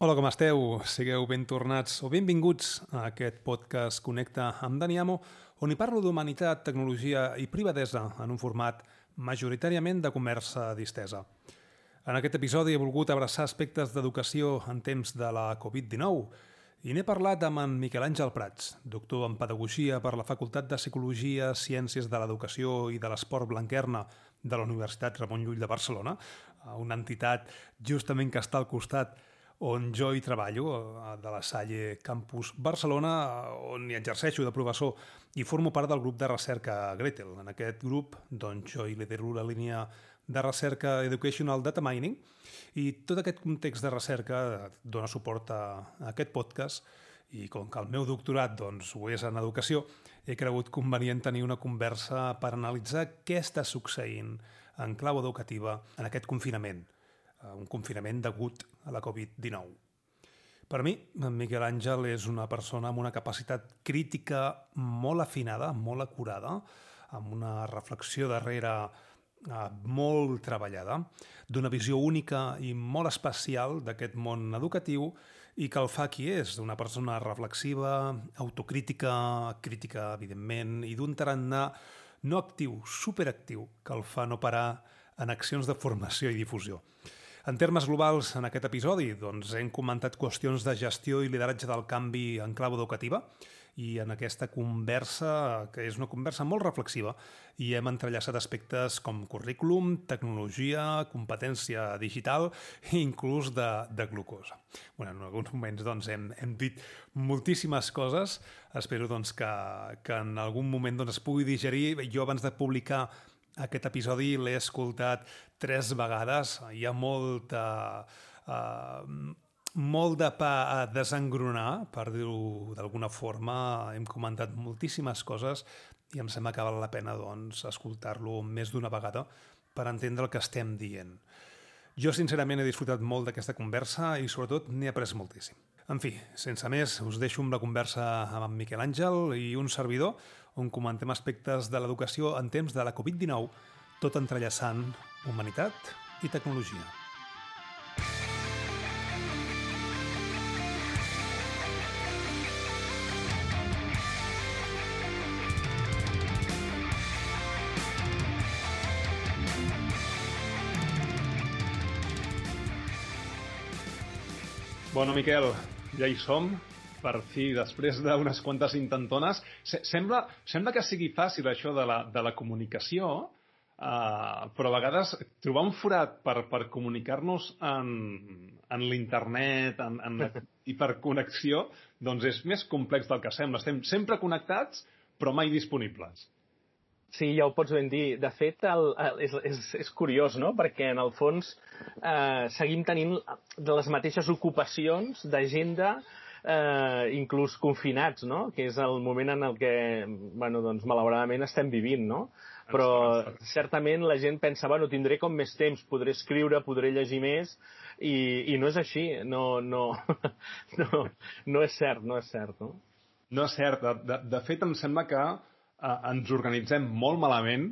Hola, com esteu? Sigueu ben tornats o benvinguts a aquest podcast Connecta amb Dani Amo, on hi parlo d'humanitat, tecnologia i privadesa en un format majoritàriament de conversa distesa. En aquest episodi he volgut abraçar aspectes d'educació en temps de la Covid-19 i n'he parlat amb en Miquel Àngel Prats, doctor en Pedagogia per la Facultat de Psicologia, Ciències de l'Educació i de l'Esport Blanquerna de la Universitat Ramon Llull de Barcelona, una entitat justament que està al costat on jo hi treballo, de la Salle Campus Barcelona, on hi exerceixo de professor i formo part del grup de recerca Gretel. En aquest grup doncs, jo hi lidero la línia de recerca Educational Data Mining i tot aquest context de recerca dona suport a, aquest podcast i com que el meu doctorat doncs, ho és en educació, he cregut convenient tenir una conversa per analitzar què està succeint en clau educativa en aquest confinament un confinament degut a la Covid-19. Per mi, en Miquel Àngel és una persona amb una capacitat crítica molt afinada, molt acurada, amb una reflexió darrere eh, molt treballada, d'una visió única i molt especial d'aquest món educatiu i que el fa qui és, d'una persona reflexiva, autocrítica, crítica, evidentment, i d'un tarannà no actiu, superactiu, que el fa no parar en accions de formació i difusió. En termes globals, en aquest episodi, doncs, hem comentat qüestions de gestió i lideratge del canvi en clau educativa i en aquesta conversa, que és una conversa molt reflexiva, i hem entrellaçat aspectes com currículum, tecnologia, competència digital i inclús de, de glucosa. Bueno, en alguns moments doncs, hem, hem dit moltíssimes coses. Espero doncs, que, que en algun moment doncs, es pugui digerir. Jo abans de publicar aquest episodi l'he escoltat tres vegades. Hi ha molta... Uh, molt de pa a desengronar, per dir-ho d'alguna forma. Hem comentat moltíssimes coses i em sembla que val la pena doncs, escoltar-lo més d'una vegada per entendre el que estem dient. Jo, sincerament, he disfrutat molt d'aquesta conversa i, sobretot, n'he après moltíssim. En fi, sense més, us deixo amb la conversa amb en Miquel Àngel i un servidor on comentem aspectes de l'educació en temps de la Covid-19, tot entrellaçant humanitat i tecnologia. Bueno, Miquel, ja hi som, per fi, després d'unes quantes intentones. Sembla, sembla que sigui fàcil això de la, de la comunicació, uh, però a vegades trobar un forat per, per comunicar-nos en, en l'internet en, en la, i per connexió doncs és més complex del que sembla. Estem sempre connectats, però mai disponibles. Sí, ja ho pots ben dir. De fet, el, el, és, és, és curiós, no?, perquè en el fons eh, seguim tenint de les mateixes ocupacions d'agenda eh, inclús confinats, no?, que és el moment en el que, bueno, doncs, malauradament estem vivint, no? Però certament la gent pensa, bueno, tindré com més temps, podré escriure, podré llegir més, i, i no és així, no, no, no, no és cert, no és cert, no? No és cert. De, de, de fet, em sembla que eh, ens organitzem molt malament,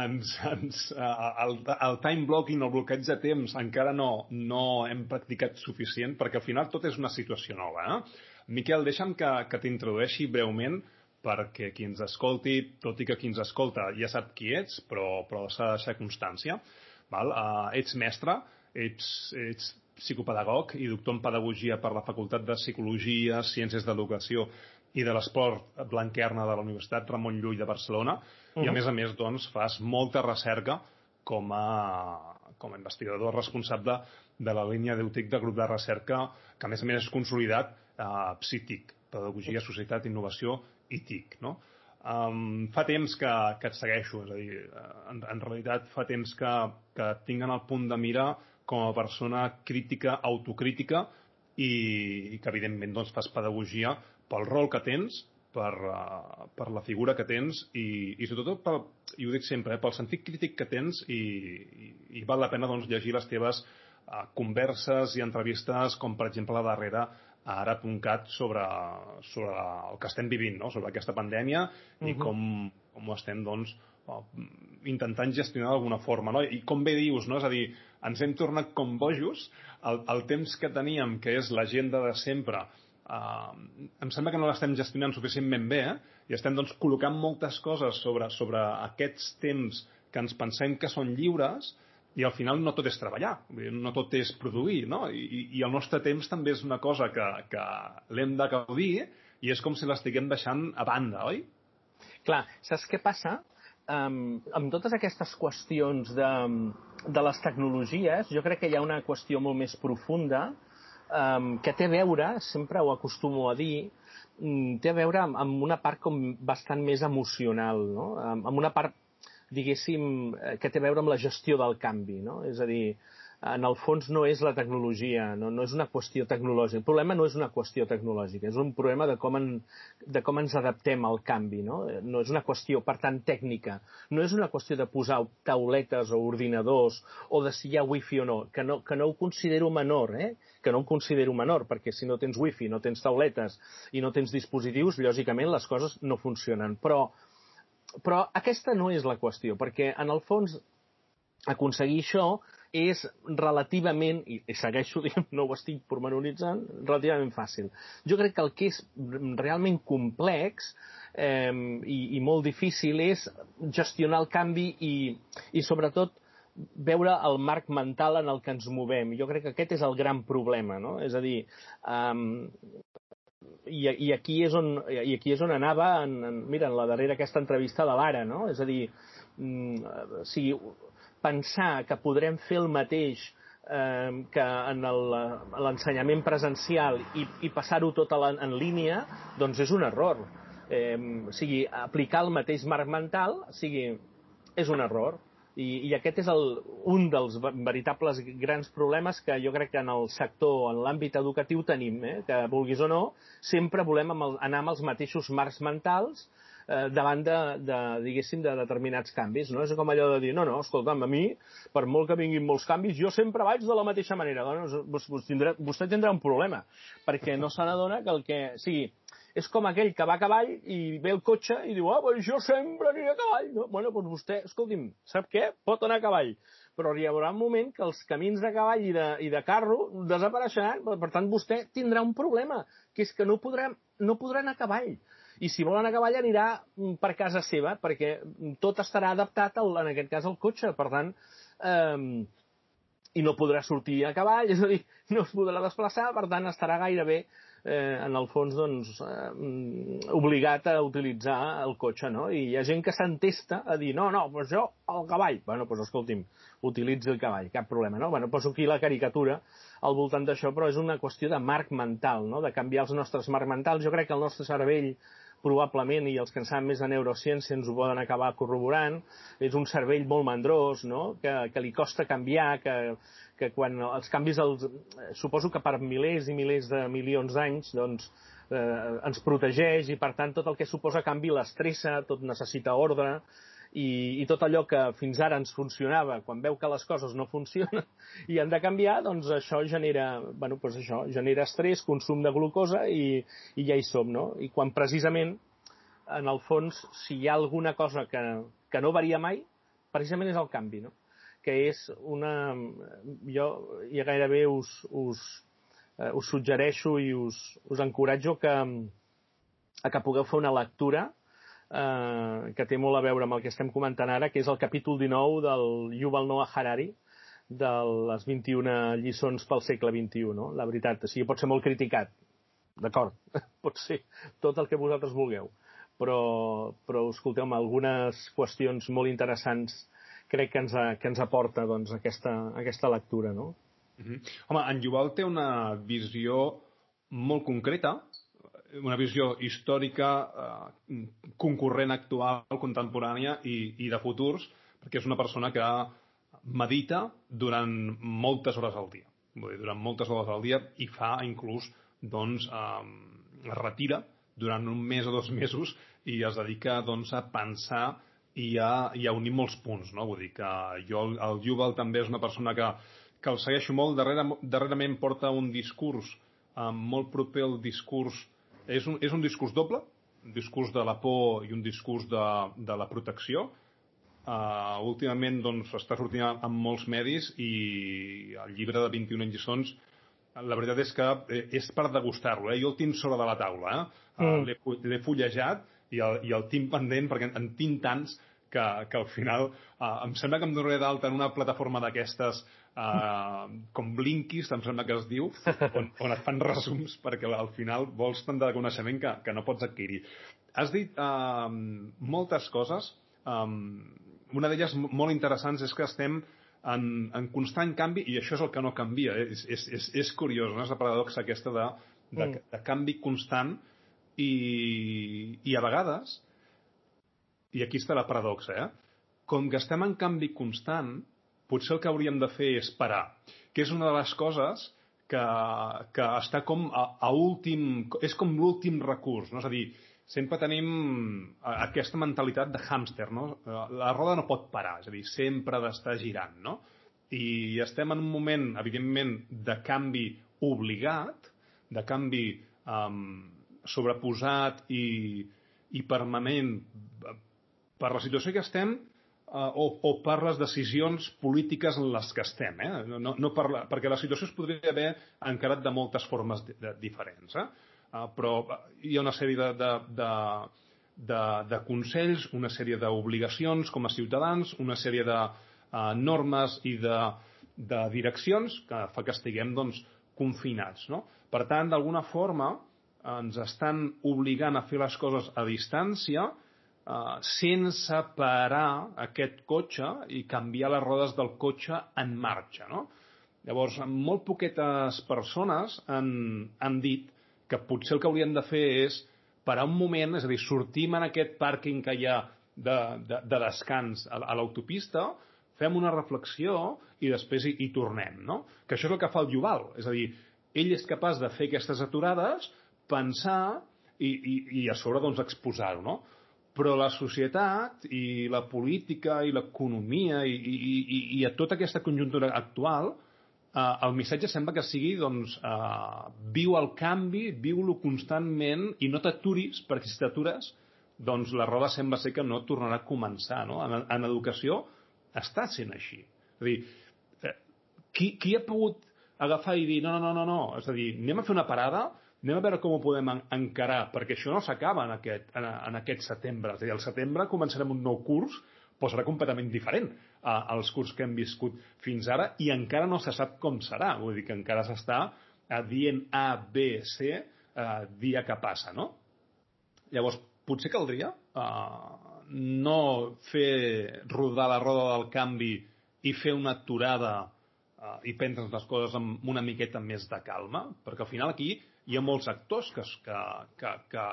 ens, ens, eh, el, el time blocking, el bloqueig de temps, encara no, no hem practicat suficient, perquè al final tot és una situació nova. Eh? Miquel, deixa'm que, que t'introdueixi breument perquè qui ens escolti, tot i que qui ens escolta ja sap qui ets, però, però s'ha de deixar constància. Val? Uh, ets mestre, ets, ets psicopedagog i doctor en pedagogia per la Facultat de Psicologia, Ciències d'Educació i de l'Esport Blanquerna de la Universitat Ramon Llull de Barcelona uh -huh. i a més a més doncs, fas molta recerca com a, com a investigador responsable de la línia d'EUTIC de grup de recerca que a més a més és consolidat a eh, PSITIC, Pedagogia, Societat, Innovació i TIC. No? Um, fa temps que, que et segueixo, és a dir, en, en realitat fa temps que, que tinc en el punt de mira com a persona crítica, autocrítica i, i que evidentment doncs, fas pedagogia pel rol que tens, per, uh, per la figura que tens i, i sobretot, pel, i ho dic sempre, eh, pel sentit crític que tens i, i, i val la pena doncs, llegir les teves uh, converses i entrevistes com per exemple la darrera a ara.cat sobre, sobre el que estem vivint, no? sobre aquesta pandèmia uh -huh. i com, com ho estem doncs, o intentant gestionar d'alguna forma, no? I com bé dius, no? És a dir, ens hem tornat com bojos, el, el temps que teníem, que és l'agenda de sempre, em sembla que no l'estem gestionant suficientment bé, eh? i estem doncs, col·locant moltes coses sobre, sobre aquests temps que ens pensem que són lliures, i al final no tot és treballar, no tot és produir, no? I, i el nostre temps també és una cosa que, que l'hem de gaudir i és com si l'estiguem deixant a banda, oi? Clar, saps què passa? Um, amb totes aquestes qüestions de, de les tecnologies, jo crec que hi ha una qüestió molt més profunda um, que té a veure, sempre ho acostumo a dir, um, té a veure amb, amb una part com bastant més emocional, no? amb, amb una part, diguéssim, eh, que té a veure amb la gestió del canvi. No? És a dir, en el fons no és la tecnologia, no, no és una qüestió tecnològica. El problema no és una qüestió tecnològica, és un problema de com, en, de com ens adaptem al canvi. No? no és una qüestió, per tant, tècnica. No és una qüestió de posar tauletes o ordinadors o de si hi ha wifi o no, que no, que no ho considero menor, eh? que no ho considero menor, perquè si no tens wifi, no tens tauletes i no tens dispositius, lògicament les coses no funcionen. Però, però aquesta no és la qüestió, perquè en el fons aconseguir això és relativament, i segueixo, diguem, no ho estic pormenoritzant, relativament fàcil. Jo crec que el que és realment complex eh, i, i molt difícil és gestionar el canvi i, i sobretot veure el marc mental en el que ens movem. Jo crec que aquest és el gran problema, no? És a dir, um, i, i, aquí és on, i aquí és on anava, en, en, mira, en la darrera aquesta entrevista de l'Ara, no? És a dir, um, sigui, pensar que podrem fer el mateix eh, que en l'ensenyament presencial i, i passar-ho tot la, en línia, doncs és un error. Eh, o sigui, aplicar el mateix marc mental, o sigui, és un error. I, i aquest és el, un dels veritables grans problemes que jo crec que en el sector, en l'àmbit educatiu tenim, eh? que vulguis o no, sempre volem amb el, anar amb els mateixos marcs mentals eh, davant de, de, diguéssim, de determinats canvis. No? És com allò de dir, no, no, escolta'm, a mi, per molt que vinguin molts canvis, jo sempre vaig de la mateixa manera. Doncs, vos, vos tindrà, vostè tindrà un problema, perquè no se n'adona que el que... O sigui, és com aquell que va a cavall i ve el cotxe i diu, ah, pues jo sempre aniré a cavall. No? Bueno, doncs vostè, escolti'm, sap què? Pot anar a cavall però hi haurà un moment que els camins de cavall i de, i de carro desapareixeran, per tant vostè tindrà un problema, que és que no podrà, no podrà anar a cavall i si vol anar a cavall anirà mm, per casa seva, perquè tot estarà adaptat, al, en aquest cas, al cotxe. Per tant, eh, i no podrà sortir a cavall, és a dir, no es podrà desplaçar, per tant, estarà gairebé eh, en el fons doncs, eh, obligat a utilitzar el cotxe, no? I hi ha gent que s'entesta a dir, no, no, doncs jo el cavall. Bueno, doncs escolti'm, utilitzi el cavall, cap problema, no? Bueno, poso aquí la caricatura al voltant d'això, però és una qüestió de marc mental, no? De canviar els nostres marcs mentals. Jo crec que el nostre cervell probablement, i els que en saben més de neurociència ens ho poden acabar corroborant, és un cervell molt mandrós, no? que, que li costa canviar, que, que quan els canvis, els, suposo que per milers i milers de milions d'anys, doncs, eh, ens protegeix i, per tant, tot el que suposa canvi l'estressa, tot necessita ordre, i, i tot allò que fins ara ens funcionava, quan veu que les coses no funcionen i han de canviar, doncs això genera, bueno, doncs això, genera estrès, consum de glucosa i, i ja hi som, no? I quan precisament, en el fons, si hi ha alguna cosa que, que no varia mai, precisament és el canvi, no? que és una... Jo ja gairebé us, us, uh, us suggereixo i us, us encoratjo que, a que pugueu fer una lectura eh, que té molt a veure amb el que estem comentant ara, que és el capítol 19 del Yuval Noah Harari, de les 21 lliçons pel segle XXI, no? La veritat, o sigui, pot ser molt criticat, d'acord, pot ser tot el que vosaltres vulgueu, però, però escolteu algunes qüestions molt interessants crec que ens, que ens aporta doncs, aquesta, aquesta lectura, no? Mm -hmm. Home, en Yuval té una visió molt concreta una visió històrica, eh, concurrent actual, contemporània i, i de futurs, perquè és una persona que medita durant moltes hores al dia. Vull dir, durant moltes hores al dia i fa inclús, doncs, eh, es retira durant un mes o dos mesos i es dedica doncs, a pensar i a, i a unir molts punts. No? Vull dir que jo, el Yuval també és una persona que, que el segueixo molt, darrere, darrerament porta un discurs eh, molt proper al discurs és un, és un discurs doble, un discurs de la por i un discurs de, de la protecció, uh, últimament doncs, està sortint en molts medis i el llibre de 21 lliçons la veritat és que eh, és per degustar-lo. Eh? Jo el tinc sobre de la taula. Eh? Mm. L'he fullejat i el, i el tinc pendent perquè en tinc tants que, que al final uh, em sembla que em donaré d'alta en una plataforma d'aquestes uh, com Blinkist, em sembla que es diu, on, on et fan resums perquè al final vols tant de coneixement que, que no pots adquirir. Has dit uh, moltes coses. Um, una d'elles molt interessants és que estem en, en constant canvi i això és el que no canvia. Eh? És, és, és, és curiós, no? és la paradoxa aquesta de, de, mm. de canvi constant i, i a vegades i aquí està la paradoxa, eh? com que estem en canvi constant, potser el que hauríem de fer és parar, que és una de les coses que, que està com a, a últim... és com l'últim recurs, no? És a dir, sempre tenim aquesta mentalitat de hàmster, no? La roda no pot parar, és a dir, sempre ha d'estar girant, no? I estem en un moment, evidentment, de canvi obligat, de canvi um, sobreposat i, i permanent per la situació que estem eh, o, o per les decisions polítiques en les que estem, eh? no, no per la, perquè la situació es podria haver encarat de moltes formes de, de, diferents, eh? Uh, però hi ha una sèrie de, de, de, de, de consells, una sèrie d'obligacions com a ciutadans, una sèrie de uh, normes i de, de direccions que fa que estiguem doncs, confinats. No? Per tant, d'alguna forma, ens estan obligant a fer les coses a distància, uh, sense parar aquest cotxe i canviar les rodes del cotxe en marxa. No? Llavors, molt poquetes persones han, han dit que potser el que hauríem de fer és parar un moment, és a dir, sortim en aquest pàrquing que hi ha de, de, de descans a, a l'autopista, fem una reflexió i després hi, hi tornem, no? Que això és el que fa el Yuval, és a dir, ell és capaç de fer aquestes aturades, pensar i, i, i a sobre doncs exposar-ho, no? Però la societat i la política i l'economia i, i, i, i a tota aquesta conjuntura actual, eh, el missatge sembla que sigui doncs, eh, viu el canvi, viu-lo constantment i no t'aturis, perquè si t'atures doncs la roda sembla ser que no tornarà a començar. No? En, en educació està sent així. És a dir, eh, qui, qui ha pogut agafar i dir no, no, no, no, no, és a dir, anem a fer una parada, anem a veure com ho podem encarar, perquè això no s'acaba en, aquest, en, en aquest setembre. És a dir, al setembre començarem un nou curs, però serà completament diferent a, als curs que hem viscut fins ara i encara no se sap com serà. Vull dir que encara s'està eh, dient A, B, C eh, dia que passa, no? Llavors, potser caldria eh, no fer rodar la roda del canvi i fer una aturada eh, i prendre les coses amb una miqueta més de calma, perquè al final aquí hi ha molts actors que, que, que, que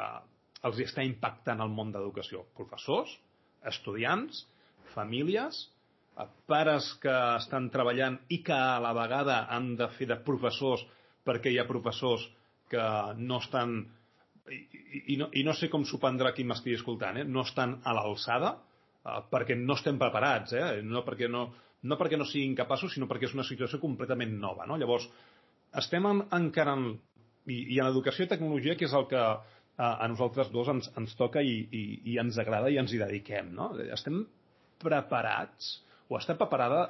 els està impactant el món d'educació. Professors, estudiants, famílies, eh, pares que estan treballant i que a la vegada han de fer de professors perquè hi ha professors que no estan i, i, no, i no sé com s'ho prendrà qui m'estigui escoltant, eh? no estan a l'alçada eh, perquè no estem preparats, eh? no, perquè no, no perquè no siguin capaços, sinó perquè és una situació completament nova. No? Llavors, estem en, encarant i, i en educació i tecnologia, que és el que a, a nosaltres dos ens, ens toca i, i, i ens agrada i ens hi dediquem. No? Estem preparats o està preparada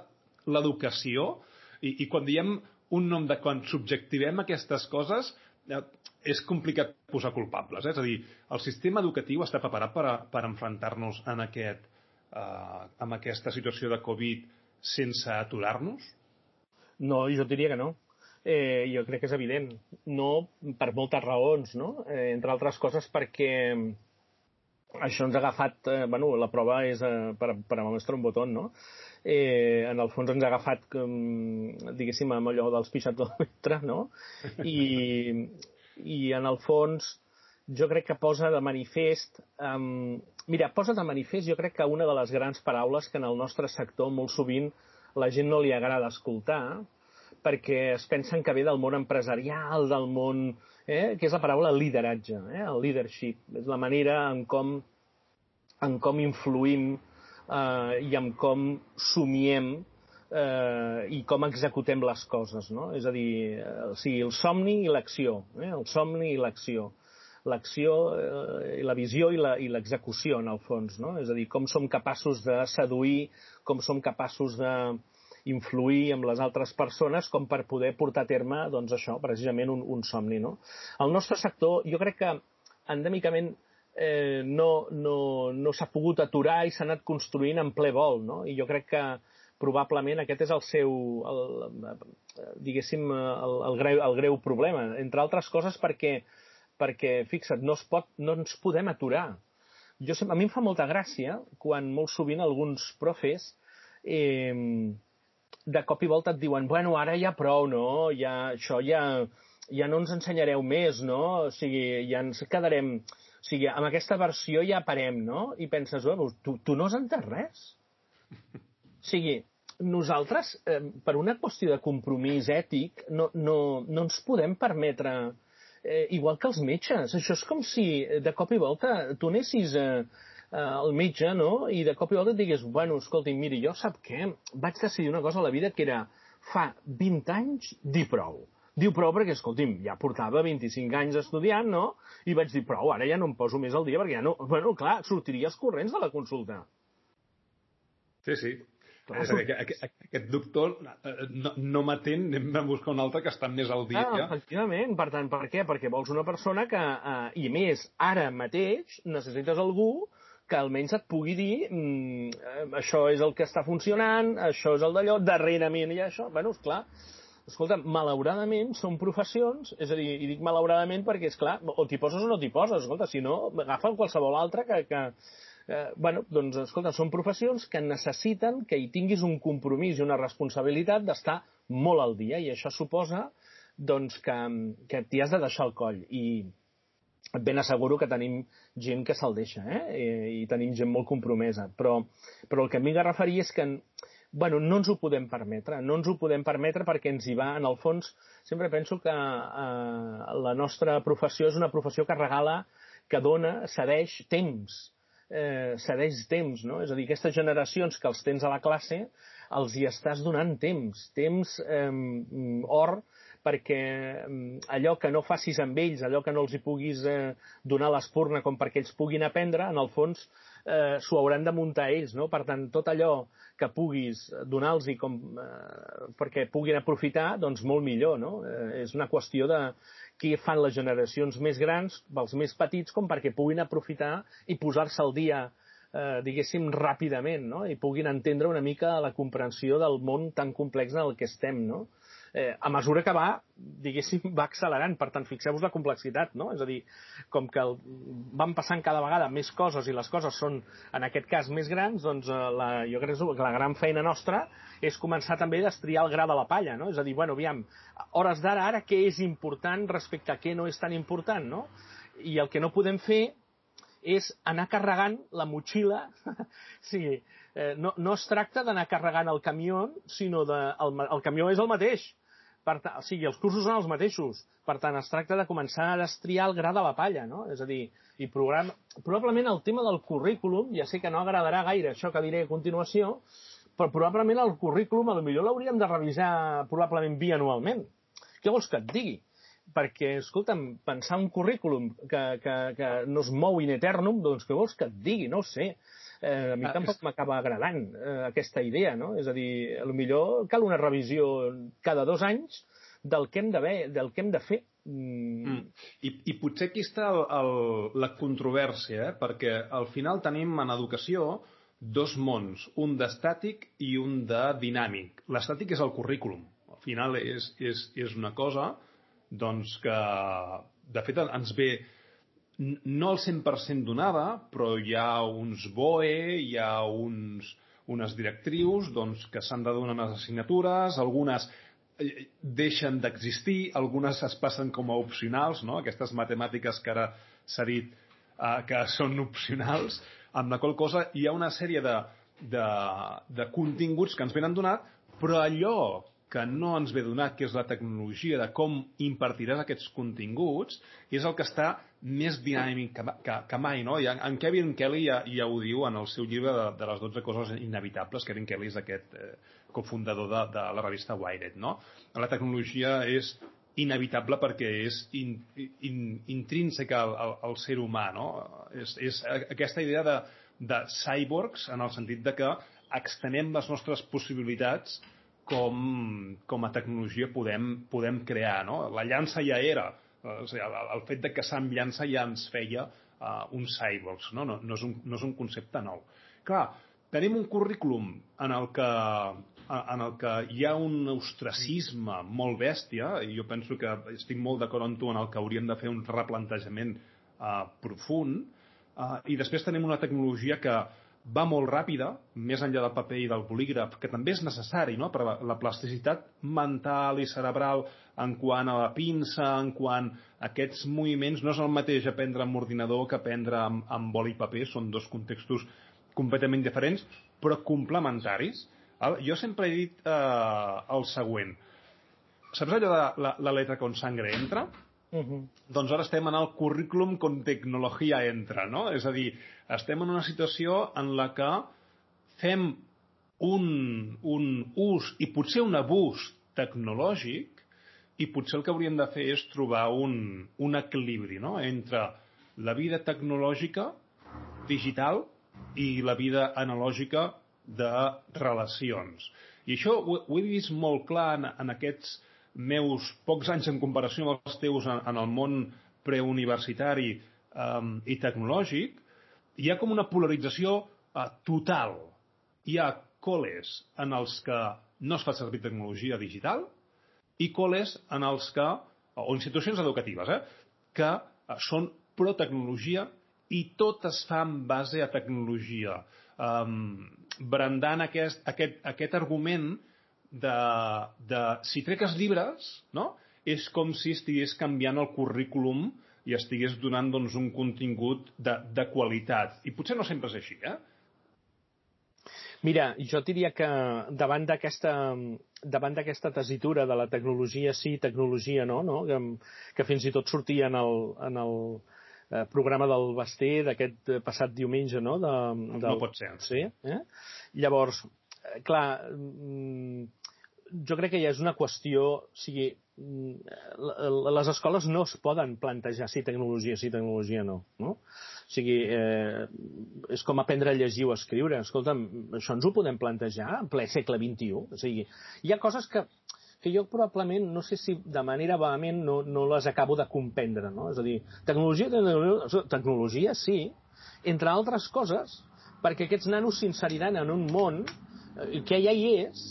l'educació i, i quan diem un nom de quan subjectivem aquestes coses eh, és complicat posar culpables. Eh? És a dir, el sistema educatiu està preparat per, a, per enfrontar-nos en, aquest, eh, en aquesta situació de Covid sense aturar-nos? No, jo diria que no eh, jo crec que és evident. No per moltes raons, no? Eh, entre altres coses perquè això ens ha agafat, eh, bueno, la prova és eh, per, per a mostrar un botó, no? Eh, en el fons ens ha agafat, com, diguéssim, amb allò dels pixatòmetres, no? I, I en el fons jo crec que posa de manifest... Um, mira, posa de manifest jo crec que una de les grans paraules que en el nostre sector molt sovint la gent no li agrada escoltar, perquè es pensen que ve del món empresarial, del món... Eh, que és la paraula lideratge, eh, el leadership. És la manera en com, en com influïm eh, i en com somiem eh, i com executem les coses, no? És a dir, eh, o sigui, el somni i l'acció, eh? el somni i l'acció. l'acció, eh, la visió i l'execució, en el fons, no? És a dir, com som capaços de seduir, com som capaços de influir amb les altres persones com per poder portar a terme, doncs això, precisament un, un somni, no? El nostre sector, jo crec que endèmicament eh, no, no, no s'ha pogut aturar i s'ha anat construint en ple vol, no? I jo crec que probablement aquest és el seu, el, diguéssim, el, el, greu, el greu problema, entre altres coses perquè, perquè fixa't, no, es pot, no ens podem aturar. Jo, a mi em fa molta gràcia quan molt sovint alguns profes eh, de cop i volta et diuen bueno, ara ja prou, no? Ja, això ja, ja no ens ensenyareu més, no? O sigui, ja ens quedarem... O sigui, amb aquesta versió ja parem, no? I penses, bueno, tu, tu no has entès res. O sigui, nosaltres, eh, per una qüestió de compromís ètic, no, no, no ens podem permetre, eh, igual que els metges, això és com si de cop i volta tu anessis eh, eh, al metge, no?, i de cop i volta et digués, bueno, escolti, miri, jo sap què, vaig decidir una cosa a la vida que era, fa 20 anys, dir prou. Diu prou perquè, escolti'm, ja portava 25 anys estudiant, no? I vaig dir, prou, ara ja no em poso més al dia perquè ja no... Bueno, clar, sortiries corrents de la consulta. Sí, sí. Clar, és a dir, aquest, aquest doctor eh, no, no m'atén, anem a buscar un altre que està més al dia. Ah, efectivament. Per tant, per què? Perquè vols una persona que, eh, i més, ara mateix necessites algú que almenys et pugui dir mm, eh, això és el que està funcionant, això és el d'allò, darrerament i això. Bueno, esclar, escolta, malauradament són professions, és a dir, i dic malauradament perquè, és clar, o t'hi poses o no t'hi poses, escolta, si no, agafa qualsevol altre que, que, eh, bueno, doncs, escolta, són professions que necessiten que hi tinguis un compromís i una responsabilitat d'estar molt al dia i això suposa doncs, que, que t'hi has de deixar el coll i ben asseguro que tenim gent que se'l deixa eh? I, i tenim gent molt compromesa però, però el que a referir és que bueno, no ens ho podem permetre, no ens ho podem permetre perquè ens hi va, en el fons, sempre penso que eh, la nostra professió és una professió que regala, que dona, cedeix temps eh, cedeix temps, no? És a dir, aquestes generacions que els tens a la classe, els hi estàs donant temps, temps eh, or, perquè allò que no facis amb ells, allò que no els hi puguis eh, donar l'espurna com perquè ells puguin aprendre, en el fons eh, s'ho hauran de muntar ells, no? Per tant, tot allò que puguis donar-los com eh, perquè puguin aprofitar, doncs molt millor, no? Eh, és una qüestió de què fan les generacions més grans, els més petits, com perquè puguin aprofitar i posar-se al dia, eh, diguéssim, ràpidament, no? i puguin entendre una mica la comprensió del món tan complex en el que estem, no? Eh, a mesura que va, diguéssim, va accelerant. Per tant, fixeu-vos la complexitat, no? És a dir, com que el, van passant cada vegada més coses i les coses són, en aquest cas, més grans, doncs eh, la, jo crec que la gran feina nostra és començar també a estriar el gra de la palla, no? És a dir, bueno, aviam, hores d'ara, ara, què és important respecte a què no és tan important, no? I el que no podem fer és anar carregant la motxilla, sí, eh, no, no es tracta d'anar carregant el camió, sinó de, el, el camió és el mateix, per o sigui, els cursos són els mateixos. Per tant, es tracta de començar a destriar el gra de la palla, no? És a dir, i program... probablement el tema del currículum, ja sé que no agradarà gaire això que diré a continuació, però probablement el currículum millor l'hauríem de revisar probablement bianualment. Què vols que et digui? perquè, escolta'm, pensar un currículum que, que, que no es mou in eternum, doncs què vols que et digui? No sé eh, a mi ah, tampoc és... m'acaba agradant eh, aquesta idea, no? És a dir, millor cal una revisió cada dos anys del que hem de, del que hem de fer. Mm. Mm. I, I potser aquí està el, el, la controvèrsia, eh? perquè al final tenim en educació dos mons, un d'estàtic i un de dinàmic. L'estàtic és el currículum. Al final és, és, és una cosa doncs, que, de fet, ens ve no al 100% donada, però hi ha uns BOE, hi ha uns, unes directrius doncs, que s'han de donar unes assignatures, algunes eh, deixen d'existir, algunes es passen com a opcionals, no? aquestes matemàtiques que ara s'ha dit eh, que són opcionals, amb la qual cosa hi ha una sèrie de, de, de continguts que ens venen donat, però allò que no ens ve donat, que és la tecnologia de com impartiràs aquests continguts, és el que està més dinàmic que, que, que mai. No? I en, Kevin Kelly ja, ja ho diu en el seu llibre de, de les 12 coses inevitables. Kevin Kelly és aquest eh, cofundador de, de la revista Wired. No? La tecnologia és inevitable perquè és in, in, intrínsec al, al, al ser humà, no? És, és aquesta idea de, de cyborgs en el sentit de que extenem les nostres possibilitats com, com a tecnologia podem, podem crear, no? La llança ja era, o sigui, el, el fet de caçar amb llança ja ens feia uh, uns cyborgs, no? No, no, és un, no és un concepte nou. Clar, tenim un currículum en el que en el que hi ha un ostracisme molt bèstia, i jo penso que estic molt d'acord amb tu en el que hauríem de fer un replantejament uh, profund, uh, i després tenim una tecnologia que va molt ràpida, més enllà del paper i del bolígraf, que també és necessari no? per la plasticitat mental i cerebral en quant a la pinça, en quant a aquests moviments, no és el mateix aprendre amb ordinador que aprendre amb, amb boli i paper, són dos contextos completament diferents, però complementaris, jo sempre he dit eh, el següent. Saps allò de la, la letra con sangre entra? Uh -huh. Doncs ara estem en el currículum con tecnologia entra, no? És a dir, estem en una situació en la que fem un, un ús i potser un abús tecnològic i potser el que hauríem de fer és trobar un, un equilibri no? entre la vida tecnològica digital i la vida analògica de relacions. I això ho, ho he vist molt clar en, en aquests meus pocs anys en comparació amb els teus en, en el món preuniversitari um, i tecnològic, hi ha com una polarització uh, total. Hi ha col·les en els que no es fa servir tecnologia digital i col·les en els que, o institucions educatives, eh, que uh, són pro-tecnologia i tot es fa en base a tecnologia. Um, brandant aquest, aquest, aquest argument de, de si trec els llibres, no? és com si estigués canviant el currículum i estigués donant doncs, un contingut de, de qualitat. I potser no sempre és així, eh? Mira, jo diria que davant d'aquesta davant d'aquesta tesitura de la tecnologia sí, tecnologia no, no? Que, que fins i tot sortia en el, en el, eh, programa del Basté d'aquest eh, passat diumenge, no? De, del... No pot ser. Sí, eh? Llavors, eh, clar, mm, jo crec que ja és una qüestió, o sigui, mm, les escoles no es poden plantejar si tecnologia, si tecnologia no. no? O sigui, eh, és com aprendre a llegir o a escriure. Escolta'm, això ens ho podem plantejar en ple segle XXI. O sigui, hi ha coses que que jo probablement, no sé si de manera vehement no, no les acabo de comprendre, no? És a dir, tecnologia, tecnologia, tecnologia sí, entre altres coses, perquè aquests nanos s'inseriran en un món eh, que ja hi és,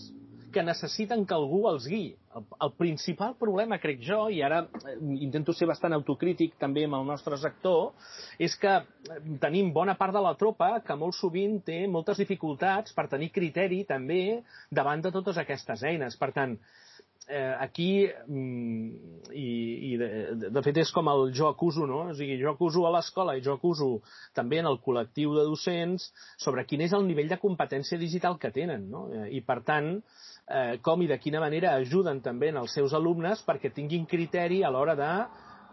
que necessiten que algú els guiï. El, el principal problema, crec jo, i ara eh, intento ser bastant autocrític també amb el nostre sector, és que eh, tenim bona part de la tropa que molt sovint té moltes dificultats per tenir criteri també davant de totes aquestes eines. Per tant, eh, aquí, mm, i, i de, de fet és com el jo acuso, no? O sigui, jo acuso a l'escola i jo acuso també en el col·lectiu de docents sobre quin és el nivell de competència digital que tenen, no? Eh, I per tant, eh, com i de quina manera ajuden també en els seus alumnes perquè tinguin criteri a l'hora de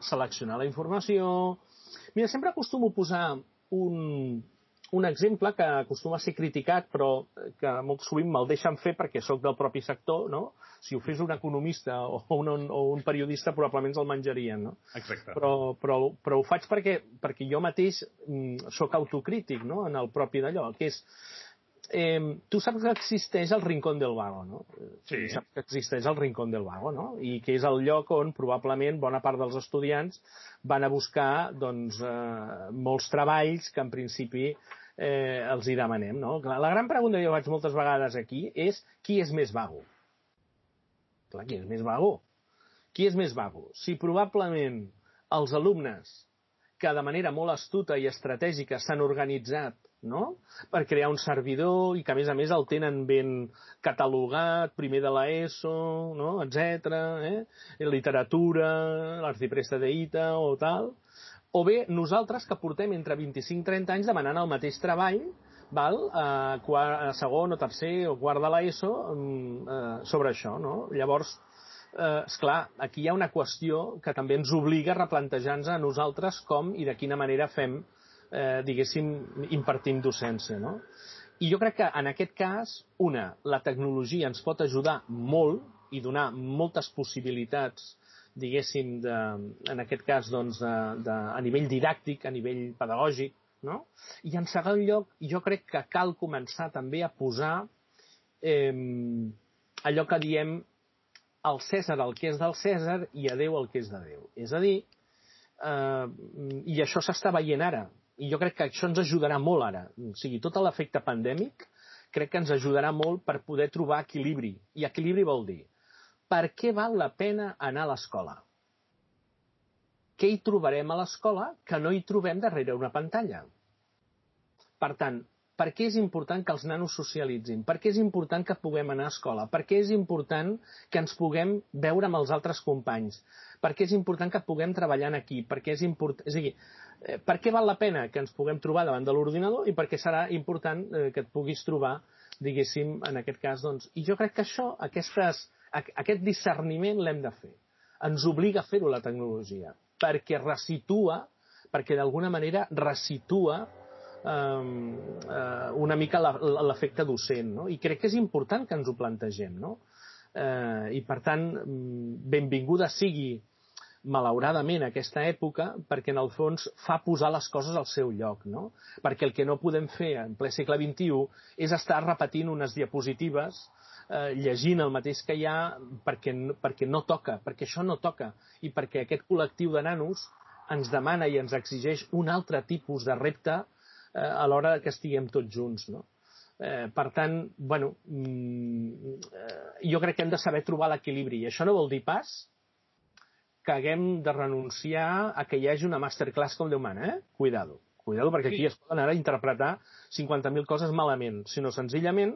seleccionar la informació. Mira, sempre acostumo a posar un, un exemple que acostuma a ser criticat però que molt sovint me'l deixen fer perquè sóc del propi sector, no? Si ho fes un economista o un, o un periodista probablement el menjarien, no? Exacte. Però, però, però ho faig perquè, perquè jo mateix mm, sóc autocrític no? en el propi d'allò, que és eh, tu saps que existeix el Rincón del Vago, no? Sí. Saps que existeix el Rincón del Vago, no? I que és el lloc on probablement bona part dels estudiants van a buscar doncs, eh, molts treballs que en principi eh, els hi demanem. No? La gran pregunta que jo faig moltes vegades aquí és qui és més vago? Clar, qui és més vago? Qui és més vago? Si probablement els alumnes que de manera molt astuta i estratègica s'han organitzat no? per crear un servidor i que a més a més el tenen ben catalogat, primer de l'ESO, no? etc. Eh? Literatura, l'arcipresta d'Ita o tal, o bé nosaltres que portem entre 25 i 30 anys demanant el mateix treball val, a, quart, a segon o tercer o quart de l'ESO mm, eh, sobre això. No? Llavors, eh, esclar, aquí hi ha una qüestió que també ens obliga a replantejar-nos a nosaltres com i de quina manera fem, eh, diguéssim, impartim docència. No? I jo crec que en aquest cas, una, la tecnologia ens pot ajudar molt i donar moltes possibilitats diguéssim, de, en aquest cas, doncs, de, de, a nivell didàctic, a nivell pedagògic, no? I en segon lloc, jo crec que cal començar també a posar eh, allò que diem al Cèsar el que és del Cèsar i a Déu el que és de Déu. És a dir, eh, i això s'està veient ara, i jo crec que això ens ajudarà molt ara. O sigui, tot l'efecte pandèmic crec que ens ajudarà molt per poder trobar equilibri. I equilibri vol dir, per què val la pena anar a l'escola? Què hi trobarem a l'escola que no hi trobem darrere una pantalla? Per tant, per què és important que els nanos socialitzin? Per què és important que puguem anar a escola? Per què és important que ens puguem veure amb els altres companys? Per què és important que puguem treballar en equip? Per què és important... És a dir, eh, per què val la pena que ens puguem trobar davant de l'ordinador i per què serà important eh, que et puguis trobar, diguéssim, en aquest cas, doncs... I jo crec que això, aquestes, aquest discerniment l'hem de fer. Ens obliga a fer-ho la tecnologia, perquè resitua, perquè d'alguna manera resitua eh, una mica l'efecte docent, no? I crec que és important que ens ho plantegem, no? Eh, I, per tant, mm, benvinguda sigui malauradament aquesta època perquè en el fons fa posar les coses al seu lloc, no? Perquè el que no podem fer en ple segle XXI és estar repetint unes diapositives eh, llegint el mateix que hi ha perquè, perquè no toca, perquè això no toca i perquè aquest col·lectiu de nanos ens demana i ens exigeix un altre tipus de repte eh, a l'hora que estiguem tots junts, no? Eh, per tant, bueno, mm, eh, jo crec que hem de saber trobar l'equilibri. I això no vol dir pas que haguem de renunciar a que hi hagi una masterclass com Déu mana, eh? Cuidado. Cuidado, perquè aquí sí. es poden ara interpretar 50.000 coses malament, sinó senzillament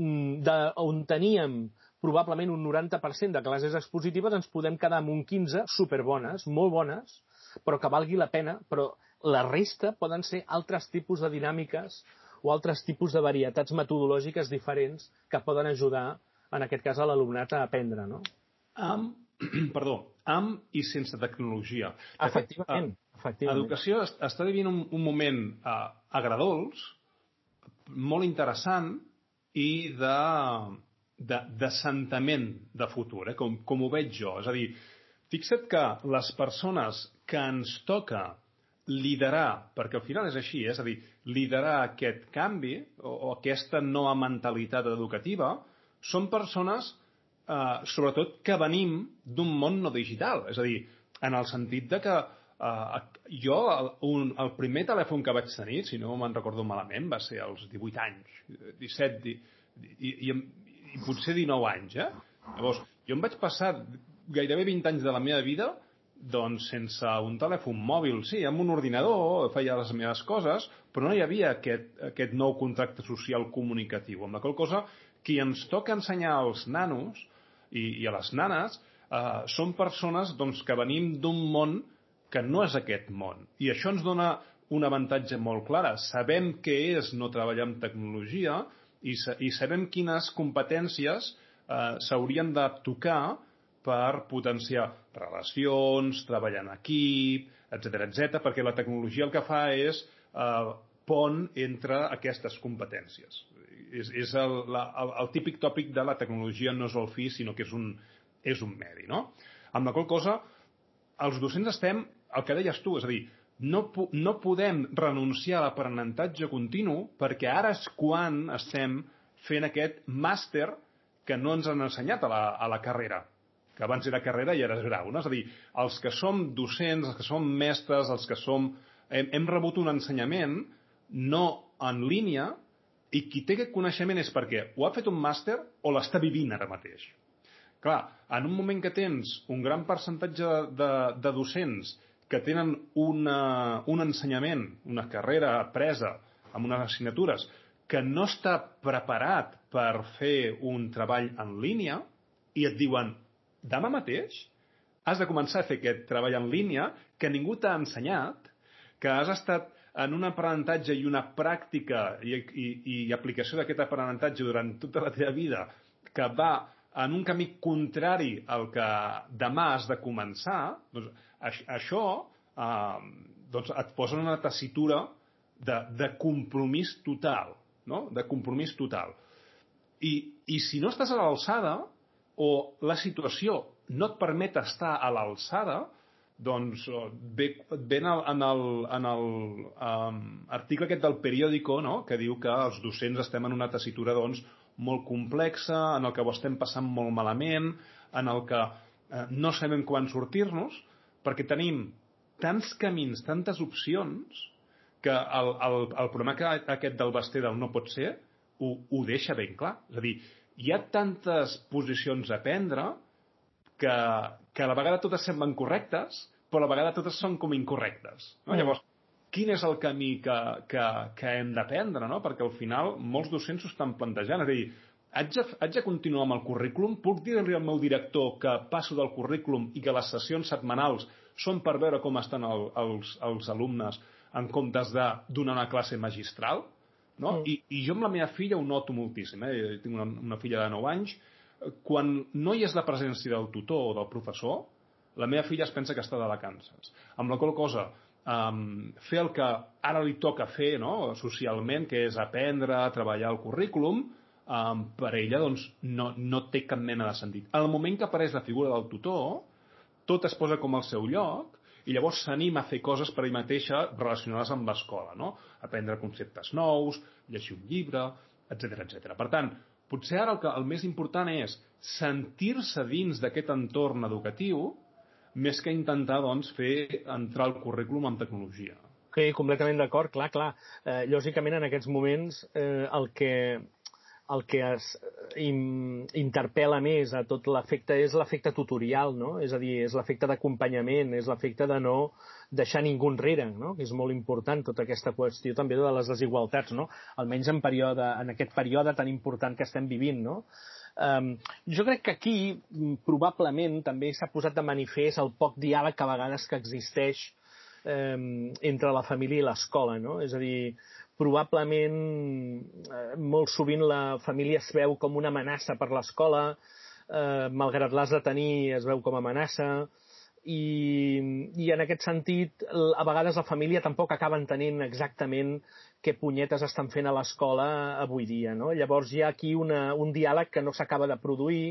mm, de, on teníem probablement un 90% de classes expositives ens podem quedar amb un 15 superbones, molt bones, però que valgui la pena, però la resta poden ser altres tipus de dinàmiques o altres tipus de varietats metodològiques diferents que poden ajudar, en aquest cas, a l'alumnat a aprendre, no? Amb, perdó, amb i sense tecnologia. Efectivament. Fet, efectivament. Educació està vivint un, un moment uh, agradols, molt interessant i de d'assentament de, de futur, eh? com, com ho veig jo. És a dir, fixa't que les persones que ens toca liderar, perquè al final és així, eh? és a dir, liderar aquest canvi o, o aquesta nova mentalitat educativa són persones, eh, sobretot, que venim d'un món no digital. És a dir, en el sentit de que eh, jo, el, un, el primer telèfon que vaig tenir, si no me'n recordo malament, va ser als 18 anys, 17, i, i, i, i potser 19 anys, eh? Llavors, jo em vaig passar gairebé 20 anys de la meva vida doncs sense un telèfon mòbil, sí, amb un ordinador, feia les meves coses, però no hi havia aquest, aquest nou contracte social comunicatiu. Amb la qual cosa, qui ens toca ensenyar als nanos i, i a les nanes eh, són persones doncs, que venim d'un món que no és aquest món. I això ens dona un avantatge molt clar. Sabem què és no treballar amb tecnologia i, i sabem quines competències eh, s'haurien de tocar per potenciar relacions, treballar en equip, etc etc, perquè la tecnologia el que fa és eh, pont entre aquestes competències. És, és el, la, el, el típic tòpic de la tecnologia no és el fi, sinó que és un, és un medi. No? Amb la qual cosa, els docents estem, el que deies tu, és a dir, no, no podem renunciar a l'aprenentatge continu perquè ara és quan estem fent aquest màster que no ens han ensenyat a la, a la carrera que abans era carrera i ara és grau. No? És a dir, els que som docents, els que som mestres, els que som... Hem, hem rebut un ensenyament no en línia i qui té aquest coneixement és perquè o ha fet un màster o l'està vivint ara mateix. Clar, en un moment que tens un gran percentatge de, de, de docents que tenen una, un ensenyament, una carrera presa amb unes assignatures, que no està preparat per fer un treball en línia i et diuen demà mateix has de començar a fer aquest treball en línia que ningú t'ha ensenyat, que has estat en un aprenentatge i una pràctica i, i, i aplicació d'aquest aprenentatge durant tota la teva vida que va en un camí contrari al que demà has de començar, doncs això eh, doncs et posa en una tessitura de, de compromís total, no? de compromís total. I, I si no estàs a l'alçada, o la situació no et permet estar a l'alçada, doncs ve, ve en el, um, aquest del periòdico no? que diu que els docents estem en una tessitura doncs, molt complexa, en el que ho estem passant molt malament, en el que eh, no sabem quan sortir-nos, perquè tenim tants camins, tantes opcions, que el, el, el problema que aquest del Basté del no pot ser ho, ho deixa ben clar. És a dir, hi ha tantes posicions a prendre que, que a la vegada totes semblen correctes, però a la vegada totes són com incorrectes. No? Mm. Llavors, quin és el camí que, que, que hem d'aprendre, no? Perquè al final molts docents s'ho estan plantejant. És a dir, haig de, haig de continuar amb el currículum? Puc dir-li al meu director que passo del currículum i que les sessions setmanals són per veure com estan el, els, els alumnes en comptes de donar una classe magistral? No? Mm. I, I jo amb la meva filla ho noto moltíssim. Eh? Jo tinc una, una filla de 9 anys quan no hi és la presència del tutor o del professor, la meva filla es pensa que està de vacances. Amb la qual cosa, um, fer el que ara li toca fer no? socialment, que és aprendre a treballar el currículum, um, per ella doncs, no, no té cap mena de sentit. En el moment que apareix la figura del tutor, tot es posa com al seu lloc i llavors s'anima a fer coses per ell mateixa relacionades amb l'escola, no? aprendre conceptes nous, llegir un llibre, etc etc. Per tant, potser ara el, que, el més important és sentir-se dins d'aquest entorn educatiu més que intentar doncs, fer entrar el currículum en tecnologia. Sí, completament d'acord, clar, clar. Eh, lògicament, en aquests moments, eh, el que el que es in, interpel·la més a tot l'efecte és l'efecte tutorial, no? És a dir, és l'efecte d'acompanyament, és l'efecte de no deixar ningú enrere, no? que és molt important tota aquesta qüestió també de les desigualtats, no? almenys en, període, en aquest període tan important que estem vivint. No? Um, jo crec que aquí probablement també s'ha posat de manifest el poc diàleg que a vegades que existeix um, entre la família i l'escola. No? És a dir, probablement eh, molt sovint la família es veu com una amenaça per l'escola, eh, malgrat l'has de tenir es veu com a amenaça, i, i en aquest sentit a vegades la família tampoc acaba entenent exactament què punyetes estan fent a l'escola avui dia. No? Llavors hi ha aquí una, un diàleg que no s'acaba de produir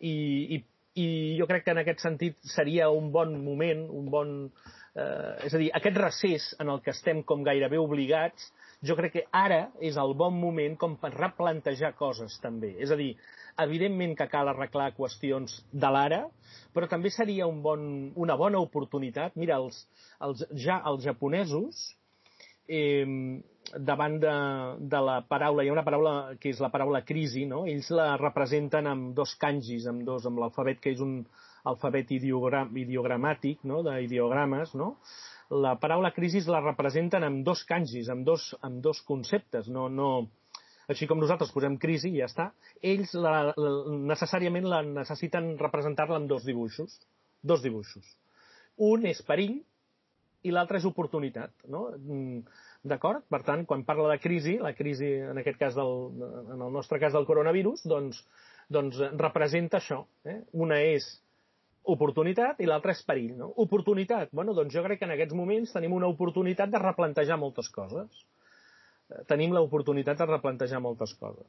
i, i, i jo crec que en aquest sentit seria un bon moment, un bon, eh, és a dir, aquest recés en el que estem com gairebé obligats jo crec que ara és el bon moment com per replantejar coses també. És a dir, evidentment que cal arreglar qüestions de l'ara, però també seria un bon, una bona oportunitat. Mira, els, els, ja els japonesos, eh, davant de, de la paraula, hi ha una paraula que és la paraula crisi, no? ells la representen amb dos kanjis, amb, dos, amb l'alfabet que és un alfabet ideogram, ideogramàtic, no? d'ideogrames, no? La paraula crisi la representen amb dos kanjis, amb dos, amb dos conceptes, no, no, així com nosaltres posem crisi i ja està, ells la, la, necessàriament la necessiten representar-la amb dos dibuixos, dos dibuixos. Un és perill i l'altre és oportunitat, no? Mm, d'acord? Per tant, quan parla de crisi, la crisi en aquest cas del, en el nostre cas del coronavirus, doncs, doncs representa això. Eh? Una és oportunitat i l'altre és perill. No? Oportunitat. Bueno, doncs jo crec que en aquests moments tenim una oportunitat de replantejar moltes coses. Eh, tenim l'oportunitat de replantejar moltes coses.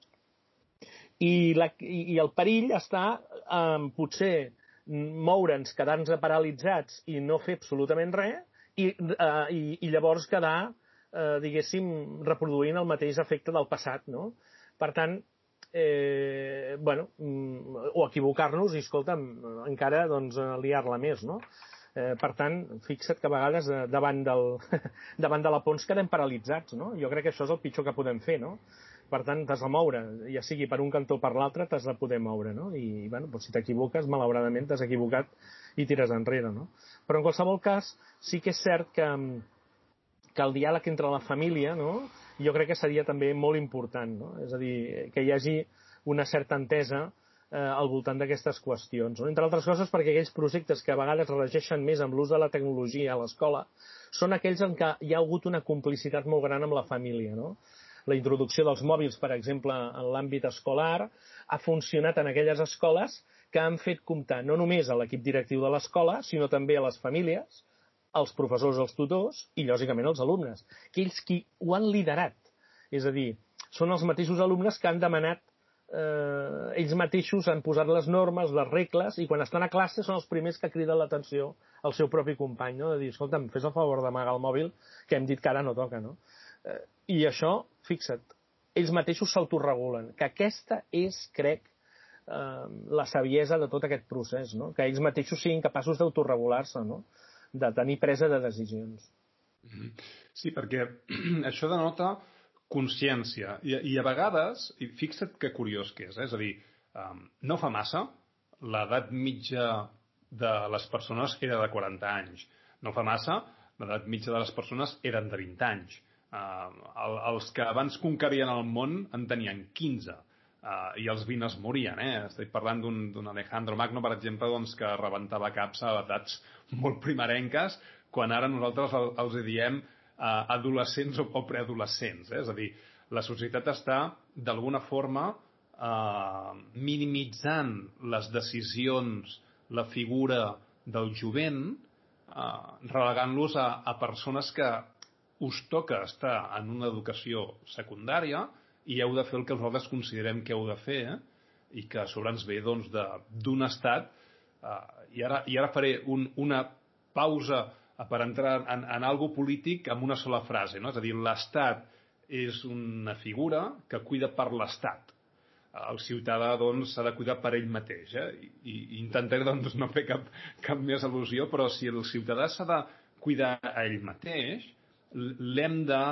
I, la, i el perill està en potser moure'ns, quedar-nos paralitzats i no fer absolutament res i, uh, i, i llavors quedar, uh, diguéssim, reproduint el mateix efecte del passat. No? Per tant, eh, bueno, mm, o equivocar-nos i, escolta'm, encara doncs, liar-la més, no? Eh, per tant, fixa't que a vegades eh, davant, del, davant de la Pons quedem paralitzats, no? Jo crec que això és el pitjor que podem fer, no? Per tant, t'has de moure, ja sigui per un cantó o per l'altre, t'has de poder moure, no? I, bueno, doncs si t'equivoques, malauradament t'has equivocat i tires enrere, no? Però en qualsevol cas, sí que és cert que, que el diàleg entre la família, no?, jo crec que seria també molt important, no? és a dir, que hi hagi una certa entesa eh, al voltant d'aquestes qüestions. No? Entre altres coses perquè aquells projectes que a vegades regeixen més amb l'ús de la tecnologia a l'escola són aquells en què hi ha hagut una complicitat molt gran amb la família. No? La introducció dels mòbils, per exemple, en l'àmbit escolar, ha funcionat en aquelles escoles que han fet comptar no només a l'equip directiu de l'escola, sinó també a les famílies, els professors, els tutors i, lògicament, els alumnes, aquells qui ho han liderat. És a dir, són els mateixos alumnes que han demanat eh, ells mateixos han posat les normes, les regles, i quan estan a classe són els primers que criden l'atenció al seu propi company, no? de dir, escolta'm, fes el favor d'amagar el mòbil, que hem dit que ara no toca, no? Eh, I això, fixa't, ells mateixos s'autoregulen, que aquesta és, crec, eh, la saviesa de tot aquest procés, no? que ells mateixos siguin capaços d'autoregular-se, no? De tenir presa de decisions. Mm-hmm. Sí, perquè això denota consciència. I, i a vegades, i fixa't que curiós que és, eh? és a dir, um, no fa massa, l'edat mitja de les persones era de 40 anys. No fa massa, l'edat mitja de les persones eren de 20 anys. Uh, el, els que abans conquerien el món en tenien 15. Uh, i els 20 es morien, eh? Estic parlant d'un Alejandro Magno, per exemple, doncs, que rebentava caps a edats molt primerenques, quan ara nosaltres el, els diem eh, adolescents o, o preadolescents. Eh? És a dir, la societat està, d'alguna forma, eh, minimitzant les decisions, la figura del jovent, eh, relegant-los a, a persones que us toca estar en una educació secundària i heu de fer el que nosaltres considerem que heu de fer eh? i que a sobre ens ve doncs, d'un estat eh, i, ara, i ara faré un, una pausa per entrar en, en algo polític amb una sola frase. No? És a dir, l'Estat és una figura que cuida per l'Estat. El ciutadà doncs, s'ha de cuidar per ell mateix. Eh? I, i intentaré doncs, no fer cap, cap més al·lusió, però si el ciutadà s'ha de cuidar a ell mateix, l'hem de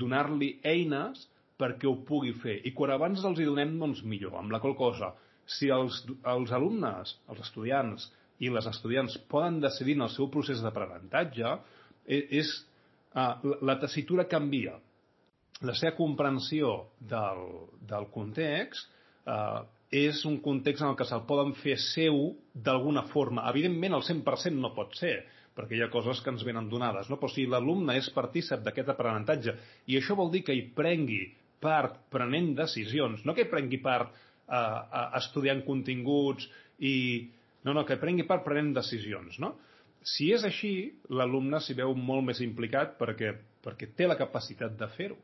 donar-li eines perquè ho pugui fer. I quan abans els hi donem, doncs millor. Amb la qual cosa, si els, els alumnes, els estudiants, i les estudiants poden decidir en el seu procés d'aprenentatge, e, és, uh, la tessitura canvia. La seva comprensió del, del context uh, és un context en el que se'l poden fer seu d'alguna forma. Evidentment, el 100% no pot ser, perquè hi ha coses que ens venen donades, no? però si l'alumne és partícip d'aquest aprenentatge i això vol dir que hi prengui part prenent decisions, no que prengui part uh, estudiant continguts i no, no, que prengui part prenent decisions, no? Si és així, l'alumne s'hi veu molt més implicat perquè, perquè té la capacitat de fer-ho.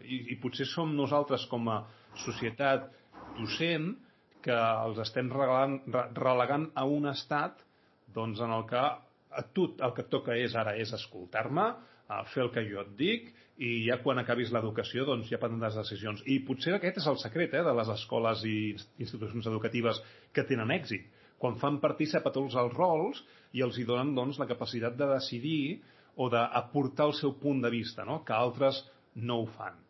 I, I potser som nosaltres com a societat docent que els estem regalant, relegant a un estat doncs, en el que a tu el que toca és ara és escoltar-me, fer el que jo et dic i ja quan acabis l'educació doncs ja prendràs decisions. I potser aquest és el secret eh, de les escoles i institucions educatives que tenen èxit quan fan partícip a tots els rols i els hi donen doncs, la capacitat de decidir o d'aportar el seu punt de vista, no? que altres no ho fan.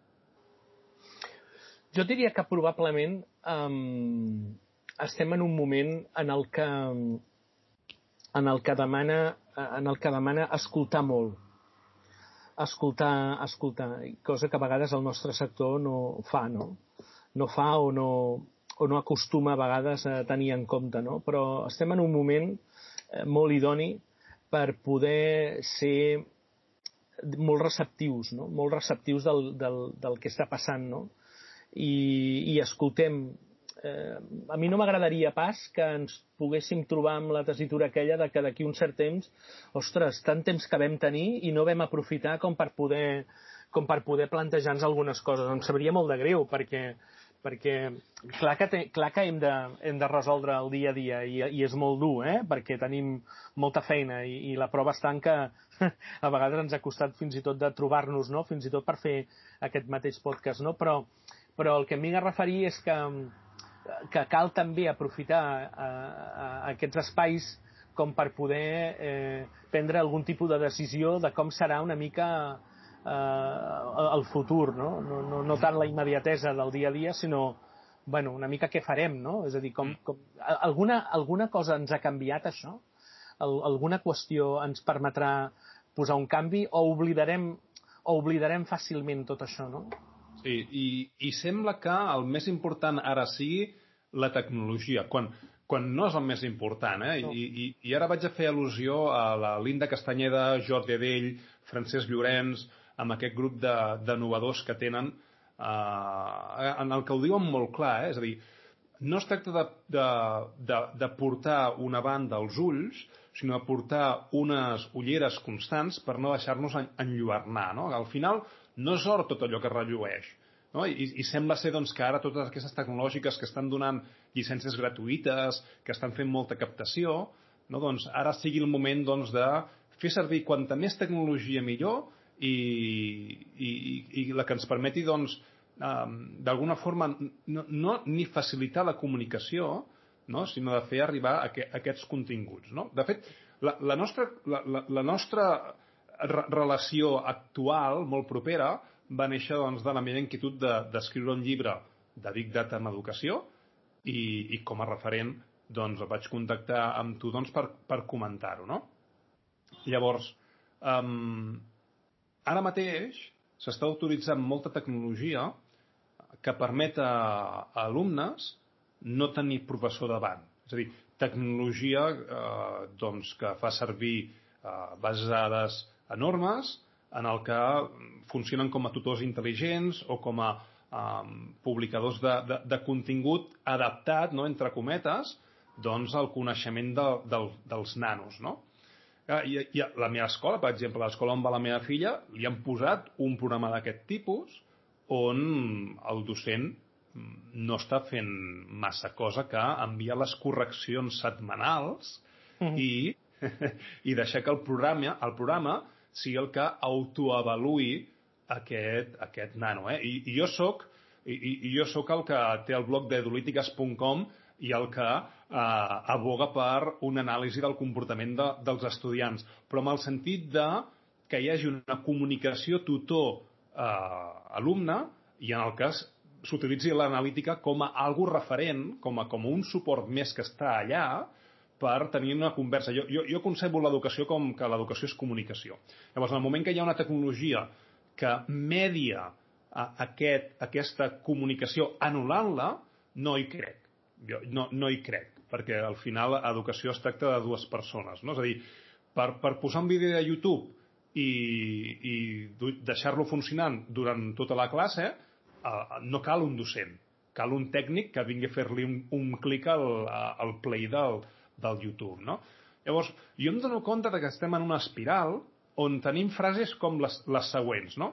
Jo diria que probablement um, estem en un moment en el que en el que demana en el que demana escoltar molt escoltar, escoltar, cosa que a vegades el nostre sector no fa, no? No fa o no, o no acostuma a vegades a tenir en compte, no? Però estem en un moment eh, molt idoni per poder ser molt receptius, no? Molt receptius del, del, del que està passant, no? I, i escoltem. Eh, a mi no m'agradaria pas que ens poguéssim trobar amb la tesitura aquella de que d'aquí un cert temps, ostres, tant temps que vam tenir i no vam aprofitar com per poder com per poder plantejar-nos algunes coses. Em sabria molt de greu, perquè perquè clar que, te, clar que hem, de, hem de resoldre el dia a dia i, i és molt dur, eh? perquè tenim molta feina i, i la prova està en que a vegades ens ha costat fins i tot de trobar-nos, no? fins i tot per fer aquest mateix podcast, no? però, però el que em vinc a referir és que, que cal també aprofitar a, a, a aquests espais com per poder eh, prendre algun tipus de decisió de com serà una mica eh, el futur, no? No, no? no tant la immediatesa del dia a dia, sinó bueno, una mica què farem, no? És a dir, com, com, alguna, alguna cosa ens ha canviat això? Al, alguna qüestió ens permetrà posar un canvi o oblidarem, o oblidarem fàcilment tot això, no? Sí, i, i sembla que el més important ara sigui la tecnologia, quan, quan no és el més important. Eh? No. I, i, I ara vaig a fer al·lusió a la Linda Castanyeda, Jordi Adell, Francesc Llorenç, amb aquest grup de, de novadors que tenen eh, en el que ho diuen molt clar, eh? és a dir, no es tracta de, de, de, de portar una banda als ulls, sinó de portar unes ulleres constants per no deixar-nos enlluernar. No? Al final, no és or tot allò que rellueix. no? I, i sembla ser doncs, que ara totes aquestes tecnològiques que estan donant llicències gratuïtes, que estan fent molta captació, no? doncs ara sigui el moment doncs, de fer servir quanta més tecnologia millor i, i, i la que ens permeti doncs, um, d'alguna forma no, no ni facilitar la comunicació, no? sinó de fer arribar a aquests continguts. No? De fet, la, la, nostra, la, la, la nostra relació actual, molt propera, va néixer doncs, de la meva inquietud d'escriure de, un llibre de Big Data en educació i, i com a referent doncs, vaig contactar amb tu doncs, per, per comentar-ho. No? Llavors, um, ara mateix s'està utilitzant molta tecnologia que permet a, a alumnes no tenir professor davant. És a dir, tecnologia eh, doncs, que fa servir eh, bases de dades enormes, en el que funcionen com a tutors intel·ligents o com a um, publicadors de, de, de contingut adaptat, no, entre cometes, doncs al coneixement de, de, dels nanos, no? Ah, I, I a la meva escola, per exemple, l'escola on va la meva filla, li han posat un programa d'aquest tipus on el docent no està fent massa cosa que enviar les correccions setmanals mm -hmm. i, i deixar que el programa, el programa sigui el que autoavaluï aquest, aquest nano. Eh? I, i jo sóc i, i jo sóc el que té el blog d'edolítiques.com i el que eh, aboga per una anàlisi del comportament de, dels estudiants, però amb el sentit de que hi hagi una comunicació tutor-alumne eh, i en el cas s'utilitzi l'analítica com a algo referent, com a, com a un suport més que està allà, per tenir una conversa. Jo, jo, jo concebo l'educació com que l'educació és comunicació. Llavors, en el moment que hi ha una tecnologia que media aquest, aquesta comunicació anul·lant-la, no hi crec. Jo no, no hi crec, perquè al final educació es tracta de dues persones. No? És a dir, per, per posar un vídeo de YouTube i, i deixar-lo funcionant durant tota la classe, eh, no cal un docent, cal un tècnic que vingui a fer-li un, un clic al, al play del, del YouTube, no? Llavors, jo em dono compte de que estem en una espiral on tenim frases com les, les següents, no?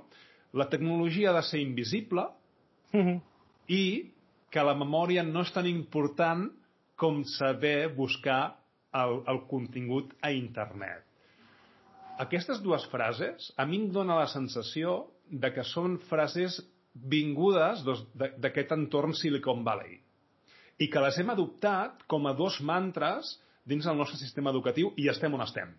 La tecnologia ha de ser invisible mm -hmm. i que la memòria no és tan important com saber buscar el, el contingut a internet. Aquestes dues frases a mi em dóna la sensació de que són frases vingudes d'aquest entorn Silicon Valley i que les hem adoptat com a dos mantres dins el nostre sistema educatiu i estem on estem.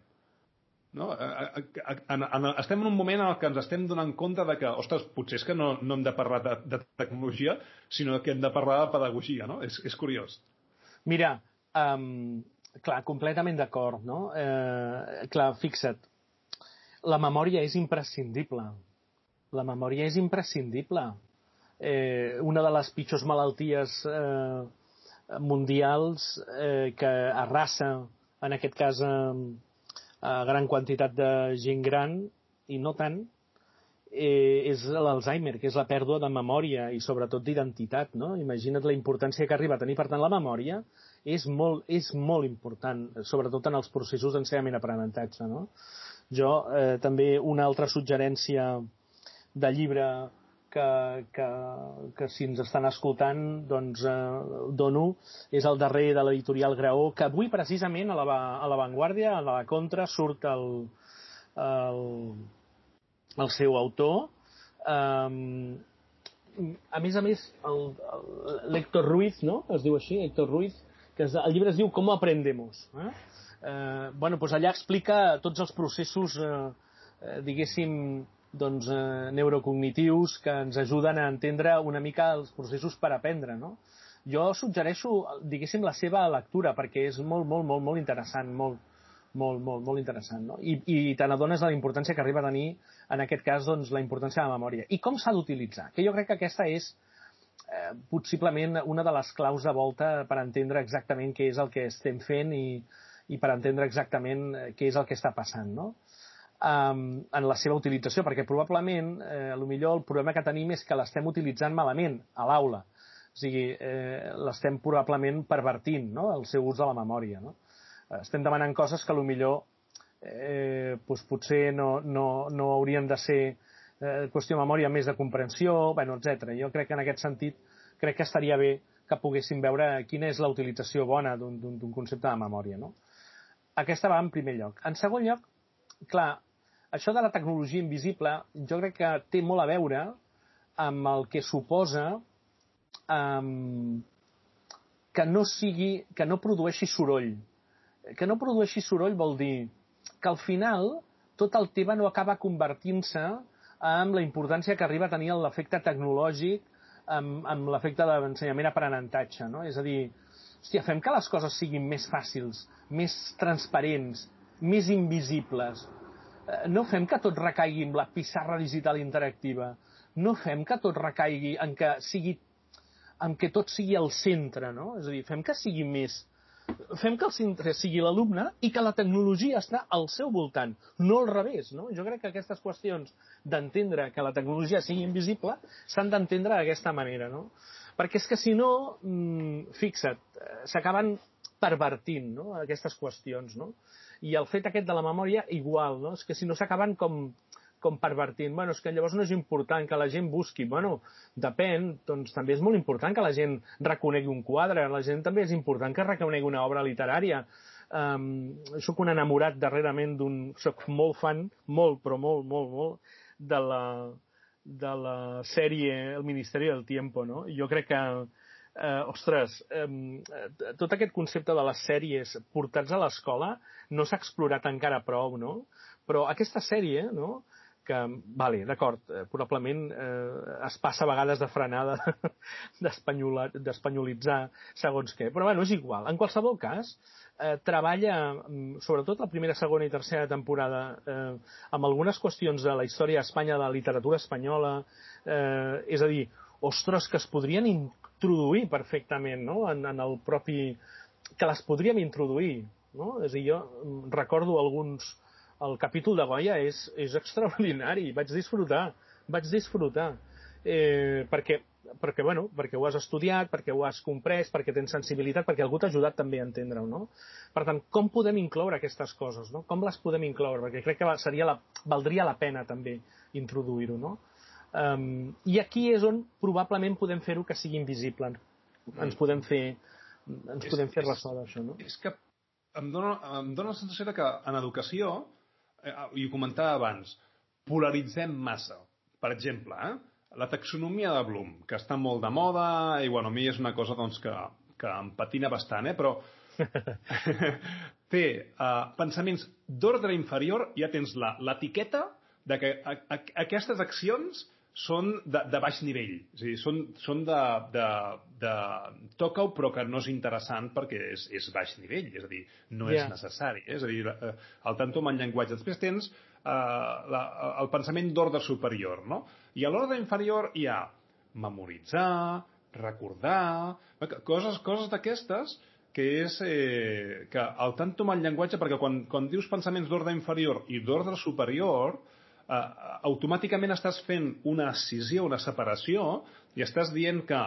No? Estem en un moment en què ens estem donant compte de que, ostres, potser és que no, no hem de parlar de, de tecnologia, sinó que hem de parlar de pedagogia, no? És, és curiós. Mira, um, clar, completament d'acord, no? Eh, clar, fixa't, la memòria és imprescindible. La memòria és imprescindible. Eh, una de les pitjors malalties eh, mundials eh, que arrasa, en aquest cas, a gran quantitat de gent gran, i no tant, eh, és l'Alzheimer, que és la pèrdua de memòria i sobretot d'identitat. No? Imagina't la importància que arriba a tenir. Per tant, la memòria és molt, és molt important, sobretot en els processos d'ensenyament-aprenentatge. No? Jo eh, també una altra suggerència de llibre que, que, que si ens estan escoltant doncs eh, dono és el darrer de l'editorial Graó que avui precisament a la, a la Vanguardia a la Contra surt el, el, el seu autor um, a més a més l'Héctor Ruiz no? es diu així, Héctor Ruiz que es, el llibre es diu Com aprendemos eh? Eh, bueno, doncs allà explica tots els processos eh, eh, diguéssim doncs, eh, neurocognitius que ens ajuden a entendre una mica els processos per aprendre, no? Jo suggereixo, diguéssim, la seva lectura, perquè és molt, molt, molt, molt interessant, molt, molt, molt, molt interessant, no? I, i te n'adones de la importància que arriba a tenir, en aquest cas, doncs, la importància de la memòria. I com s'ha d'utilitzar? Que jo crec que aquesta és eh, possiblement una de les claus de volta per entendre exactament què és el que estem fent i, i per entendre exactament eh, què és el que està passant, no? Um, en la seva utilització, perquè probablement, eh, millor el problema que tenim és que l'estem utilitzant malament a l'aula. O sigui, eh, l'estem probablement pervertint, no?, el seu ús de la memòria, no? Estem demanant coses que millor eh, doncs potser no, no, no haurien de ser eh, qüestió de memòria més de comprensió, bueno, etc. Jo crec que en aquest sentit crec que estaria bé que poguéssim veure quina és la utilització bona d'un concepte de memòria. No? Aquesta va en primer lloc. En segon lloc, clar, això de la tecnologia invisible jo crec que té molt a veure amb el que suposa um, que no sigui, que no produeixi soroll. Que no produeixi soroll vol dir que al final tot el tema no acaba convertint-se amb la importància que arriba a tenir l'efecte tecnològic amb, amb l'efecte de l'ensenyament-aprenentatge. No? És a dir, hòstia, fem que les coses siguin més fàcils, més transparents, més invisibles. Eh, no fem que tot recaigui en la pissarra digital interactiva. No fem que tot recaigui en que sigui en què tot sigui al centre, no? És a dir, fem que sigui més fem que el centre sigui l'alumne i que la tecnologia està al seu voltant, no al revés. No? Jo crec que aquestes qüestions d'entendre que la tecnologia sigui invisible s'han d'entendre d'aquesta manera. No? Perquè és que si no, mmm, fixa't, eh, s'acaben pervertint no? aquestes qüestions. No? I el fet aquest de la memòria, igual, no? és que si no s'acaben com com pervertint. Bueno, és que llavors no és important que la gent busqui. Bueno, depèn, doncs també és molt important que la gent reconegui un quadre, la gent també és important que reconegui una obra literària. Um, soc un enamorat darrerament d'un... Soc molt fan, molt, però molt, molt, molt, de la, de la sèrie El Ministeri del Tiempo, no? Jo crec que eh, ostres, eh, tot aquest concepte de les sèries portats a l'escola no s'ha explorat encara prou, no? Però aquesta sèrie, no?, que, vale, d'acord, eh, probablement eh, es passa a vegades de frenada d'espanyolitzar segons què, però bueno, és igual. En qualsevol cas, eh, treballa, mm, sobretot la primera, segona i tercera temporada, eh, amb algunes qüestions de la història d'Espanya, de la literatura espanyola, eh, és a dir, ostres, que es podrien introduir perfectament no? en, en el propi... que les podríem introduir. No? És a dir, jo mm, recordo alguns, el capítol de Goya és, és extraordinari, vaig disfrutar, vaig disfrutar. Eh, perquè, perquè, bueno, perquè ho has estudiat, perquè ho has comprès, perquè tens sensibilitat, perquè algú t'ha ajudat també a entendre-ho, no? Per tant, com podem incloure aquestes coses, no? Com les podem incloure? Perquè crec que seria la, valdria la pena també introduir-ho, no? Um, I aquí és on probablement podem fer-ho que sigui invisible. Ens podem fer, ens és, podem fer ressò d'això, no? És que em dóna, em dóna la sensació de que en educació eh, i ho comentava abans, polaritzem massa. Per exemple, eh, la taxonomia de Bloom, que està molt de moda, i bueno, a mi és una cosa doncs, que, que em patina bastant, eh, però té uh, pensaments d'ordre inferior, ja tens l'etiqueta de que a, a, aquestes accions són de, de baix nivell, és a dir, són, són de, de, de toca-ho però que no és interessant perquè és, és baix nivell, és a dir, no yeah. és necessari. Eh? És a dir, eh, el tanto en llenguatge. Després tens eh, la, el pensament d'ordre superior, no? I a l'ordre inferior hi ha memoritzar, recordar, coses, coses d'aquestes que és eh, que el tanto mal llenguatge, perquè quan, quan dius pensaments d'ordre inferior i d'ordre superior, eh, automàticament estàs fent una escissió, una separació, i estàs dient que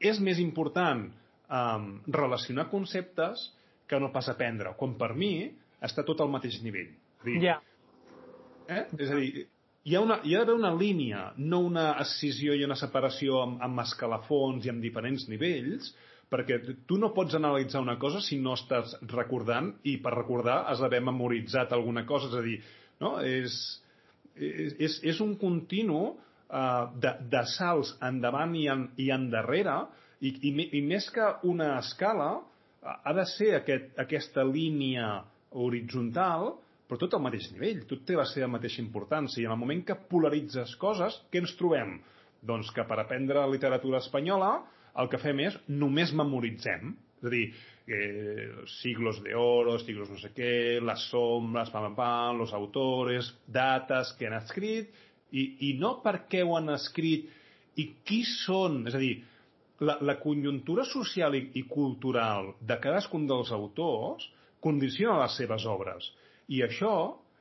és més important eh, relacionar conceptes que no pas aprendre, quan per mi està tot al mateix nivell. Ja. Yeah. Eh? És a dir, hi ha, una, hi ha d'haver una línia, no una escissió i una separació amb, amb escalafons i amb diferents nivells, perquè tu no pots analitzar una cosa si no estàs recordant i per recordar has d'haver memoritzat alguna cosa, és a dir, no? és, és, és un continu uh, de, de salts endavant i, en, i endarrere, i, i, i més que una escala, ha de ser aquest, aquesta línia horitzontal, però tot al mateix nivell, tot té la seva mateixa importància. I en el moment que polaritzes coses, què ens trobem? Doncs que per aprendre literatura espanyola el que fem és només memoritzem. És a dir, eh, siglos de oro, siglos no sé què, las sombras, pam, pam, pam, los autores, dates que han escrit, i, i no per què ho han escrit i qui són, és a dir, la, la conjuntura social i, i cultural de cadascun dels autors condiciona les seves obres. I això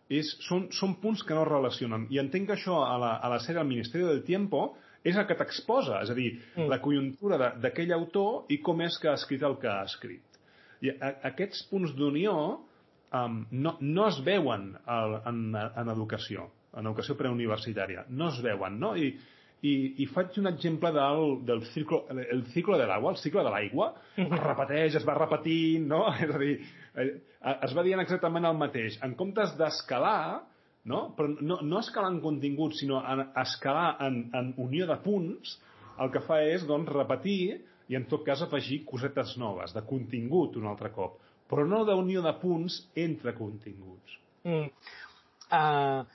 és, són, són punts que no relacionen. I entenc que això a la, a la sèrie del Ministeri del Tiempo és el que t'exposa, és a dir, mm. la conjuntura d'aquell autor i com és que ha escrit el que ha escrit. I a, aquests punts d'unió um, no, no es veuen al, en, en educació, en educació preuniversitària, no es veuen, no? I, i, i faig un exemple del, del ciclo, el ciclo de l'aigua, el cicle de l'aigua, es repeteix, es va repetint, no? És a dir, eh, es va dient exactament el mateix. En comptes d'escalar, no? però no, no escalar en contingut, sinó en escalar en, en unió de punts, el que fa és doncs, repetir i en tot cas afegir cosetes noves, de contingut un altre cop, però no d'unió de punts entre continguts. Mm. Uh,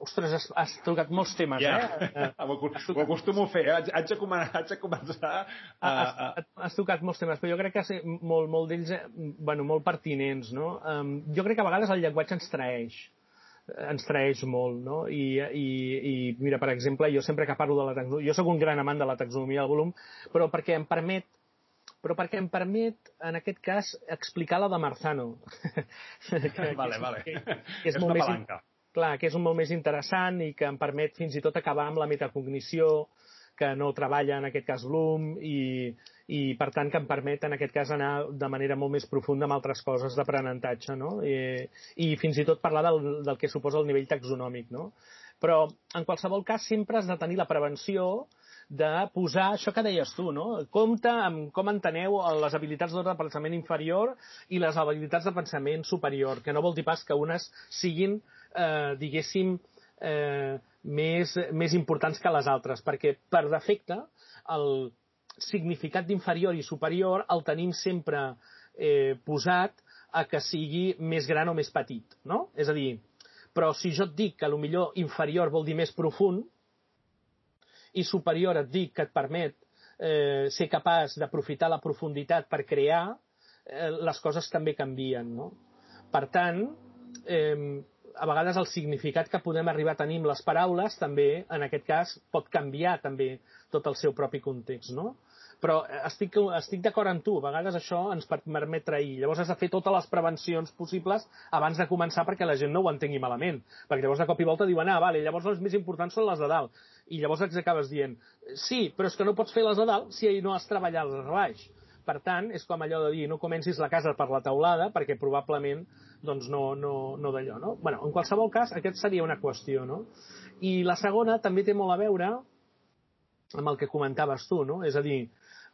Ostres, has, has tocat molts temes, yeah. eh? ho, ho acostumo a fer, eh? haig, haig, de començar, haig de començar a... Has, has, has tocat molts temes, però jo crec que molt, molt d'ells, eh, bueno, molt pertinents, no? Um, jo crec que a vegades el llenguatge ens traeix ens traeix molt, no? I, i, i mira, per exemple, jo sempre que parlo de la taxonomia, jo sóc un gran amant de la taxonomia del volum, però perquè em permet però perquè em permet, en aquest cas, explicar la de Marzano. que, vale, que, vale. Que, que és, és molt més, palanca clar, que és un molt més interessant i que em permet fins i tot acabar amb la metacognició, que no treballa en aquest cas Bloom i, i per tant que em permet en aquest cas anar de manera molt més profunda amb altres coses d'aprenentatge no? I, i fins i tot parlar del, del que suposa el nivell taxonòmic no? però en qualsevol cas sempre has de tenir la prevenció de posar això que deies tu, no? Compte amb com enteneu les habilitats d'ordre de pensament inferior i les habilitats de pensament superior, que no vol dir pas que unes siguin eh, diguéssim, eh, més, més importants que les altres, perquè per defecte el significat d'inferior i superior el tenim sempre eh, posat a que sigui més gran o més petit, no? És a dir, però si jo et dic que millor inferior vol dir més profund i superior et dic que et permet eh, ser capaç d'aprofitar la profunditat per crear, eh, les coses també canvien, no? Per tant, eh, a vegades el significat que podem arribar a tenir amb les paraules també, en aquest cas, pot canviar també tot el seu propi context, no? Però estic, estic d'acord amb tu, a vegades això ens permet trair. Llavors has de fer totes les prevencions possibles abans de començar perquè la gent no ho entengui malament. Perquè llavors de cop i volta diuen, ah, vale, llavors les més importants són les de dalt. I llavors acabes dient, sí, però és que no pots fer les de dalt si no has treballat les de baix. Per tant, és com allò de dir, no comencis la casa per la teulada, perquè probablement doncs no, no, no d'allò, no? bueno, en qualsevol cas, aquest seria una qüestió, no? I la segona també té molt a veure amb el que comentaves tu, no? És a dir,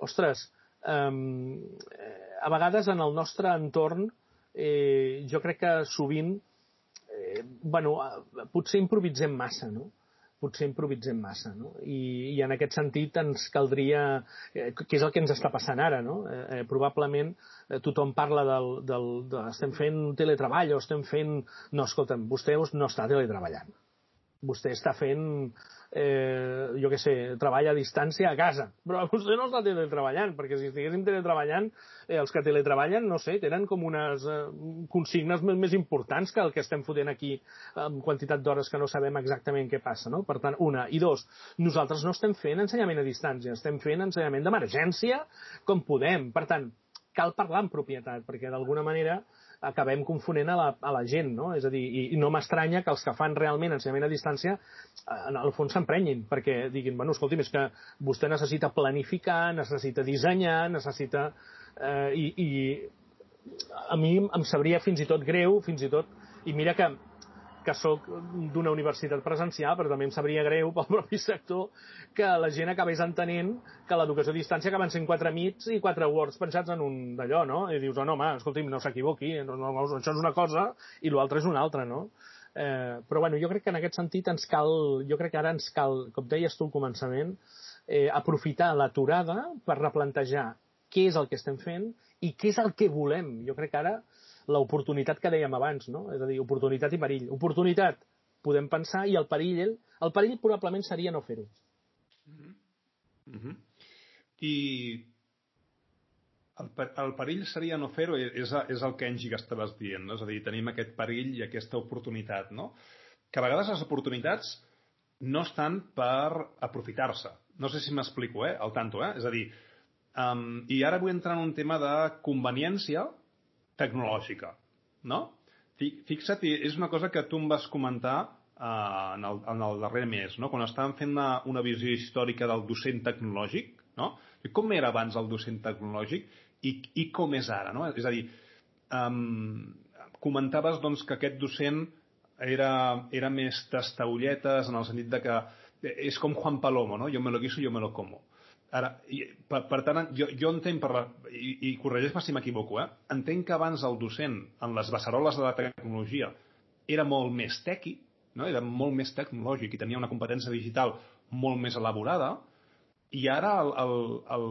ostres, um, a vegades en el nostre entorn eh, jo crec que sovint eh, bueno, potser improvisem massa, no? potser improvisem massa, no? I, i en aquest sentit ens caldria, eh, què és el que ens està passant ara, no? Eh, eh, probablement eh, tothom parla del, del, de estem fent teletreball o estem fent... No, escolta'm, vostè no està teletreballant. Vostè està fent eh, jo què sé, treballa a distància a casa. Però vostè no està teletreballant, perquè si estiguéssim teletreballant, eh, els que teletreballen, no sé, tenen com unes eh, consignes més, més importants que el que estem fotent aquí amb quantitat d'hores que no sabem exactament què passa, no? Per tant, una. I dos, nosaltres no estem fent ensenyament a distància, estem fent ensenyament d'emergència com podem. Per tant, cal parlar en propietat, perquè d'alguna manera acabem confonent a la, a la gent, no? És a dir, i, no m'estranya que els que fan realment ensenyament a distància eh, en el fons s'emprenyin, perquè diguin, bueno, escolti'm, és que vostè necessita planificar, necessita dissenyar, necessita... Eh, i, I a mi em sabria fins i tot greu, fins i tot... I mira que que sóc d'una universitat presencial, però també em sabria greu pel propi sector que la gent acabés entenent que l'educació a distància acaben sent quatre mits i quatre words pensats en un d'allò, no? I dius, oh, no, home, escolti'm, no s'equivoqui, no, no, això és una cosa i l'altre és una altra, no? Eh, però bueno, jo crec que en aquest sentit ens cal, jo crec que ara ens cal, com deies tu al començament, eh, aprofitar l'aturada per replantejar què és el que estem fent i què és el que volem. Jo crec que ara l'oportunitat que dèiem abans, no? És a dir, oportunitat i perill. Oportunitat, podem pensar, i el perill, el perill probablement seria no fer-ho. Mm -hmm. Mm -hmm. I el, el perill seria no fer-ho, és, és el que Engi que estaves dient, no? és a dir, tenim aquest perill i aquesta oportunitat, no? Que a vegades les oportunitats no estan per aprofitar-se. No sé si m'explico, eh? Al tanto, eh? És a dir, um, i ara vull entrar en un tema de conveniència tecnològica, no? Fixa't, és una cosa que tu em vas comentar uh, en, el, en el darrer mes, no? quan estàvem fent una, una visió històrica del docent tecnològic, no? I com era abans el docent tecnològic i, i com és ara, no? És a dir, um, comentaves doncs, que aquest docent era, era més tastaulletes en el sentit de que és com Juan Palomo, no? Jo me lo guiso, jo me lo como. Ara, i, per, per tant, jo, jo entenc, per la, i, i corregeix-me si m'equivoco, eh? entenc que abans el docent, en les beceroles de la tecnologia, era molt més tequi, no? era molt més tecnològic i tenia una competència digital molt més elaborada, i ara el, el, el,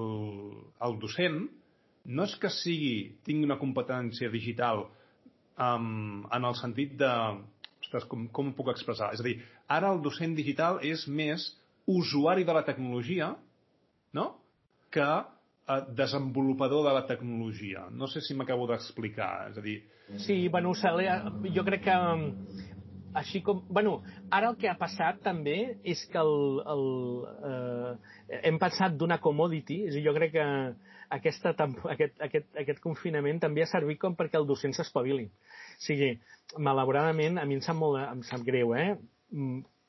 el docent no és que sigui, tingui una competència digital um, en el sentit de... Ostres, com, com ho puc expressar? És a dir, ara el docent digital és més usuari de la tecnologia no? que eh, desenvolupador de la tecnologia. No sé si m'acabo d'explicar. És a dir... Sí, bueno, jo crec que així com... Bueno, ara el que ha passat també és que el, el, eh, hem passat d'una commodity, és a dir, jo crec que aquesta, aquest, aquest, aquest confinament també ha servit com perquè el docent s'espavili. O sigui, malauradament, a mi em sap, molt, em sap greu, eh?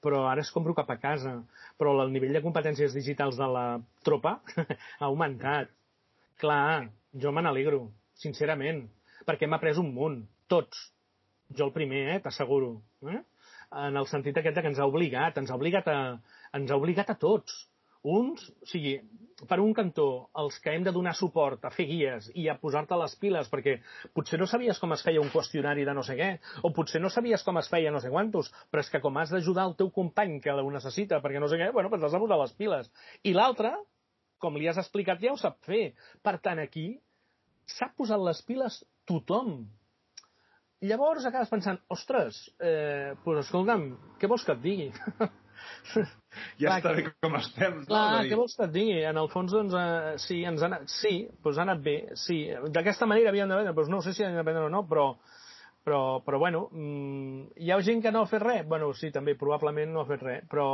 Però ara es compro cap a casa. Però el nivell de competències digitals de la tropa ha augmentat. Clar, jo me n'alegro, sincerament, perquè m'ha pres un munt, tots. Jo el primer, eh, t'asseguro. Eh? En el sentit aquest que ens ha obligat, ens ha obligat a, ens ha obligat a tots. Uns, o sigui, per un cantó, els que hem de donar suport a fer guies i a posar-te les piles, perquè potser no sabies com es feia un qüestionari de no sé què, o potser no sabies com es feia no sé quantos, però és que com has d'ajudar el teu company que ho necessita perquè no sé què, bueno, doncs has de posar les piles. I l'altre, com li has explicat, ja ho sap fer. Per tant, aquí s'ha posat les piles tothom. Llavors acabes pensant, ostres, eh, pues escolta'm, què vols que et digui? ja clar, està bé com estem. Clar, no? què vols que et digui? En el fons, doncs, eh, sí, ens ha anat, sí, doncs ha anat bé, sí. D'aquesta manera havíem de doncs no sé si han d'aprendre o no, però, però, però bueno, mmm, hi ha gent que no ha fet res? Bueno, sí, també, probablement no ha fet res, però...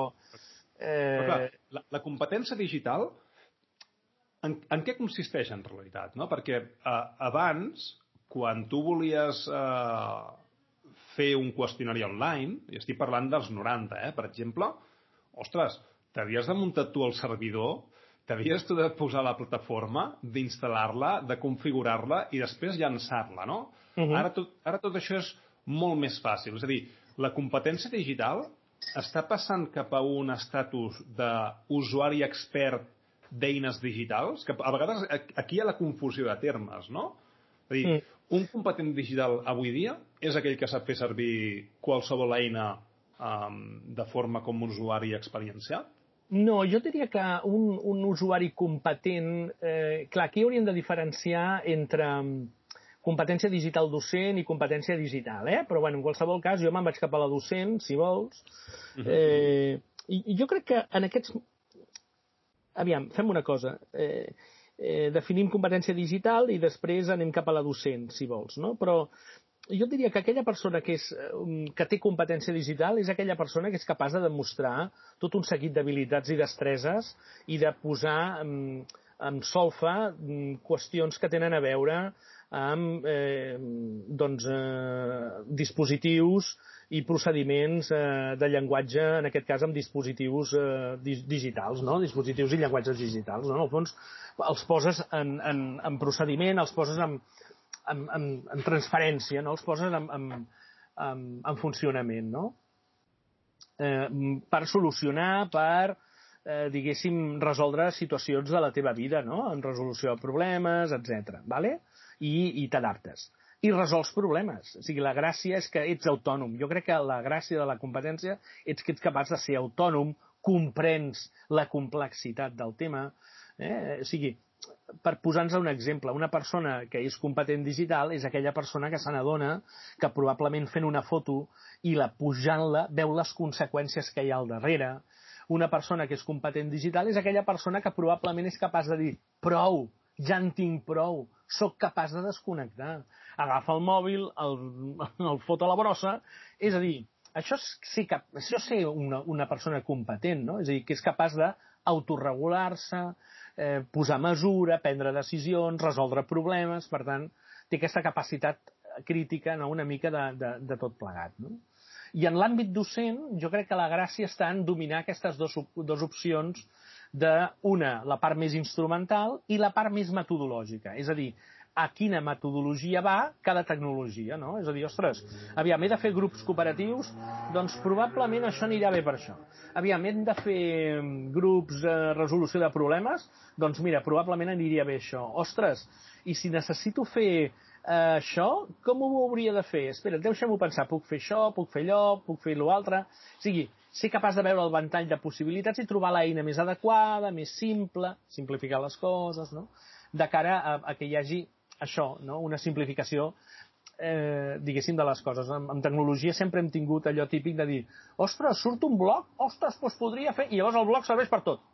Eh... Però clar, la, la competència digital, en, en què consisteix en realitat? No? Perquè eh, abans, quan tu volies eh, fer un qüestionari online, i estic parlant dels 90, eh, per exemple, ostres, t'havies de muntar tu el servidor, t'havies tu de posar la plataforma, d'instal·lar-la, de configurar-la i després llançar-la, no? Uh mhm. -huh. ara, tot, ara tot això és molt més fàcil. És a dir, la competència digital està passant cap a un estatus d'usuari expert d'eines digitals, que a vegades aquí hi ha la confusió de termes, no? És a dir, mm. un competent digital avui dia és aquell que sap fer servir qualsevol eina um, de forma com un usuari experienciat? No, jo diria que un, un usuari competent... Eh, clar, aquí hauríem de diferenciar entre competència digital docent i competència digital, eh? Però, bueno, en qualsevol cas, jo me'n vaig cap a la docent, si vols. Mhm. Eh, i, I jo crec que en aquests... Aviam, fem una cosa. Eh, eh, definim competència digital i després anem cap a la docent, si vols, no? Però jo diria que aquella persona que, és, eh, que té competència digital és aquella persona que és capaç de demostrar tot un seguit d'habilitats i destreses i de posar en, en solfa mm, qüestions que tenen a veure amb eh, doncs, eh, dispositius i procediments eh, de llenguatge, en aquest cas amb dispositius eh, digitals, no? dispositius i llenguatges digitals. No? En el fons els poses en, en, en procediment, els poses en, en, en, en transferència, no? els poses en, en, en, en funcionament, no? Eh, per solucionar, per, eh, diguéssim, resoldre situacions de la teva vida, no? En resolució de problemes, etc. Vale? I, i t'adaptes. I resols problemes. O sigui, la gràcia és que ets autònom. Jo crec que la gràcia de la competència és que ets capaç de ser autònom, comprens la complexitat del tema, eh? o sigui, per posar-nos un exemple, una persona que és competent digital és aquella persona que se n'adona que probablement fent una foto i la pujant-la veu les conseqüències que hi ha al darrere. Una persona que és competent digital és aquella persona que probablement és capaç de dir prou, ja en tinc prou, sóc capaç de desconnectar. Agafa el mòbil, el, el fot a la brossa, és a dir, això sí que, això ser una, una persona competent, no? És a dir, que és capaç d'autoregular-se, eh, posar mesura, prendre decisions, resoldre problemes, per tant, té aquesta capacitat crítica no, una mica de, de, de tot plegat. No? I en l'àmbit docent, jo crec que la gràcia està en dominar aquestes dues, dues opcions de, una, la part més instrumental i la part més metodològica. És a dir, a quina metodologia va cada tecnologia, no? És a dir, ostres, aviam, he de fer grups cooperatius, doncs probablement això anirà bé per això. Aviam, hem de fer grups de resolució de problemes, doncs mira, probablement aniria bé això. Ostres, i si necessito fer eh, això, com ho hauria de fer? Espera, deixa'm-ho pensar, puc fer això, puc fer allò, puc fer l'altre... O sigui, ser capaç de veure el ventall de possibilitats i trobar l'eina més adequada, més simple, simplificar les coses, no? de cara a, a que hi hagi això, no? una simplificació eh, diguéssim, de les coses. En, en tecnologia sempre hem tingut allò típic de dir ostres, surt un bloc, ostres, doncs podria fer... I llavors el bloc serveix per tot.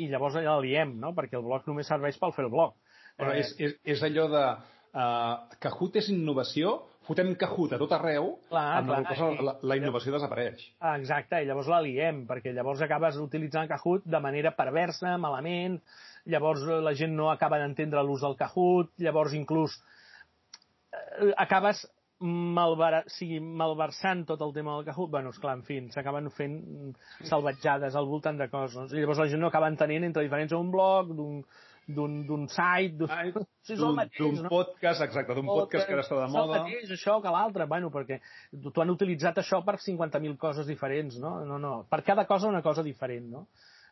I llavors ja liem, no? Perquè el bloc només serveix pel fer el bloc. Però eh... és, és, és allò de... Uh, Kahoot és innovació, fotem Kahoot a tot arreu, clar, amb clar, cosa, la, la innovació desapareix. Ah, exacte, i llavors la liem, perquè llavors acabes utilitzant Kahoot de manera perversa, malament, llavors eh, la gent no acaba d'entendre l'ús del Kahoot, llavors inclús eh, acabes malbar sigui, malversant tot el tema del Kahoot, bueno, esclar, en fi, s'acaben fent salvatjades al voltant de coses. I llavors la gent no acaba entenent entre diferents d'un blog, d'un d'un site, d'un sí, no? podcast, exacte, d'un podcast, podcast que ara està de moda. És el mateix, això que l'altre, bueno, perquè tu han utilitzat això per 50.000 coses diferents, no? No, no, per cada cosa una cosa diferent, no?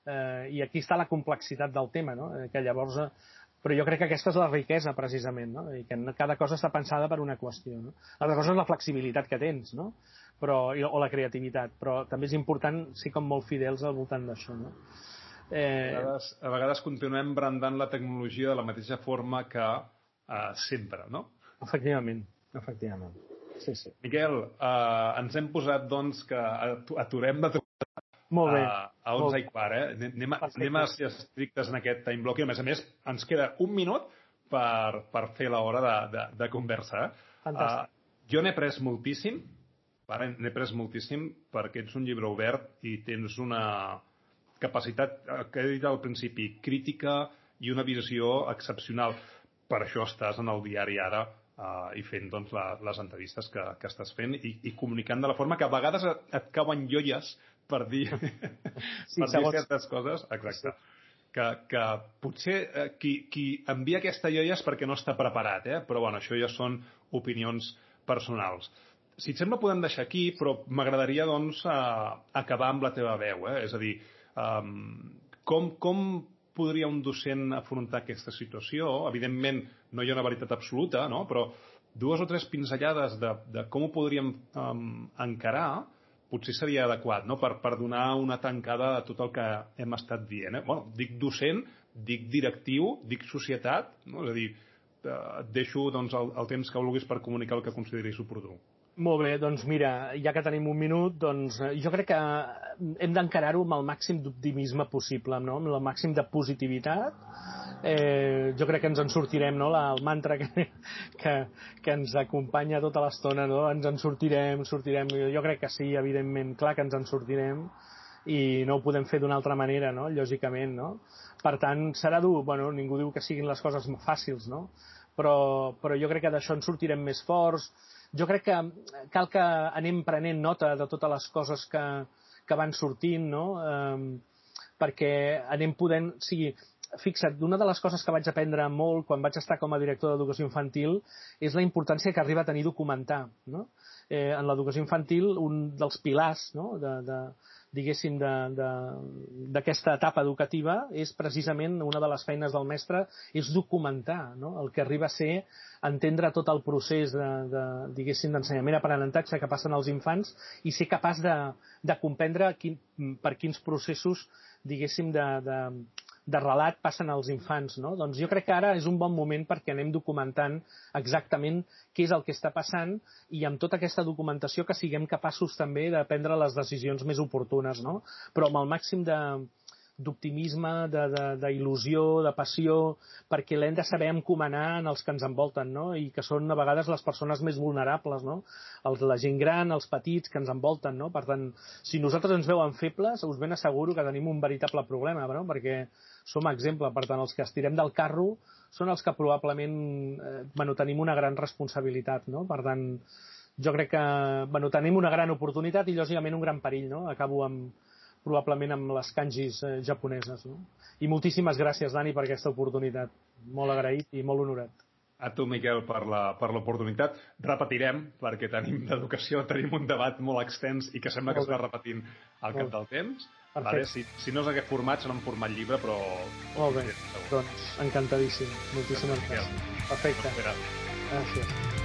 Eh, I aquí està la complexitat del tema, no? Eh, que llavors... Eh, però jo crec que aquesta és la riquesa, precisament, no? I que cada cosa està pensada per una qüestió, no? L'altra cosa és la flexibilitat que tens, no? Però, o la creativitat, però també és important ser com molt fidels al voltant d'això, no? Eh... A, vegades, a vegades continuem brandant la tecnologia de la mateixa forma que eh, sempre, no? Efectivament, efectivament. Sí, sí. Miquel, eh, ens hem posat, doncs, que aturem de molt bé. A, a 11 molt i quart, eh? Anem, a, anem a ser estrictes en aquest time block i, a més a més, ens queda un minut per, per fer l'hora de, de, de conversa. Fantàstic. Uh, jo n'he pres moltíssim, n'he pres moltíssim perquè ets un llibre obert i tens una capacitat, eh, que he dit al principi, crítica i una visió excepcional. Per això estàs en el diari ara uh, i fent doncs, la, les entrevistes que, que estàs fent i, i comunicant de la forma que a vegades et, et cauen joies per dir, sí, per dir certes coses. Exacte. Sí. Que, que potser eh, qui, qui envia aquesta joia és perquè no està preparat, eh? però bueno, això ja són opinions personals. Si et sembla, podem deixar aquí, però m'agradaria doncs, a, acabar amb la teva veu. Eh? És a dir, um, com, com podria un docent afrontar aquesta situació? Evidentment, no hi ha una veritat absoluta, no? però dues o tres pinzellades de, de com ho podríem um, encarar potser seria adequat no? per, per donar una tancada a tot el que hem estat dient. Eh? Bueno, dic docent, dic directiu, dic societat, no? és a dir, eh, et deixo doncs, el, el temps que vulguis per comunicar el que consideris oportú. Molt bé, doncs mira, ja que tenim un minut, doncs eh, jo crec que hem d'encarar-ho amb el màxim d'optimisme possible, no? amb el màxim de positivitat. Eh, jo crec que ens en sortirem, no? La, el mantra que, que, que ens acompanya tota l'estona, no? ens en sortirem, sortirem. Jo crec que sí, evidentment, clar que ens en sortirem i no ho podem fer d'una altra manera, no? lògicament. No? Per tant, serà dur, bueno, ningú diu que siguin les coses fàcils, no? però, però jo crec que d'això en sortirem més forts, jo crec que cal que anem prenent nota de totes les coses que, que van sortint, no? Eh, perquè anem podent... O sigui, fixa't, una de les coses que vaig aprendre molt quan vaig estar com a director d'educació infantil és la importància que arriba a tenir documentar. No? Eh, en l'educació infantil, un dels pilars no? de, de, diguéssim, d'aquesta etapa educativa és precisament una de les feines del mestre és documentar no? el que arriba a ser entendre tot el procés de, de diguéssim, d'ensenyament aprenentatge que passen als infants i ser capaç de, de comprendre quin, per quins processos diguéssim, de, de, de relat passen als infants. No? Doncs jo crec que ara és un bon moment perquè anem documentant exactament què és el que està passant i amb tota aquesta documentació que siguem capaços també de prendre les decisions més oportunes, no? però amb el màxim de, d'optimisme, d'il·lusió, de, de, de passió, perquè l'hem de saber encomanar en els que ens envolten, no? i que són a vegades les persones més vulnerables, no? Els, la gent gran, els petits que ens envolten. No? Per tant, si nosaltres ens veuen febles, us ben asseguro que tenim un veritable problema, no? perquè som exemple. Per tant, els que estirem del carro són els que probablement eh, bueno, tenim una gran responsabilitat. No? Per tant, jo crec que bueno, tenim una gran oportunitat i, lògicament, un gran perill. No? Acabo amb, probablement amb les kanjis eh, japoneses. No? I moltíssimes gràcies, Dani, per aquesta oportunitat. Molt agraït i molt honorat. a tu, Miquel, per l'oportunitat. Repetirem, perquè tenim d'educació, tenim un debat molt extens i que sembla que es va repetint al cap del temps. Vale? Si, si no és aquest format, serà un format llibre, però... Molt bé, doncs encantadíssim. Moltíssimes gràcies. Perfecte. Gràcies.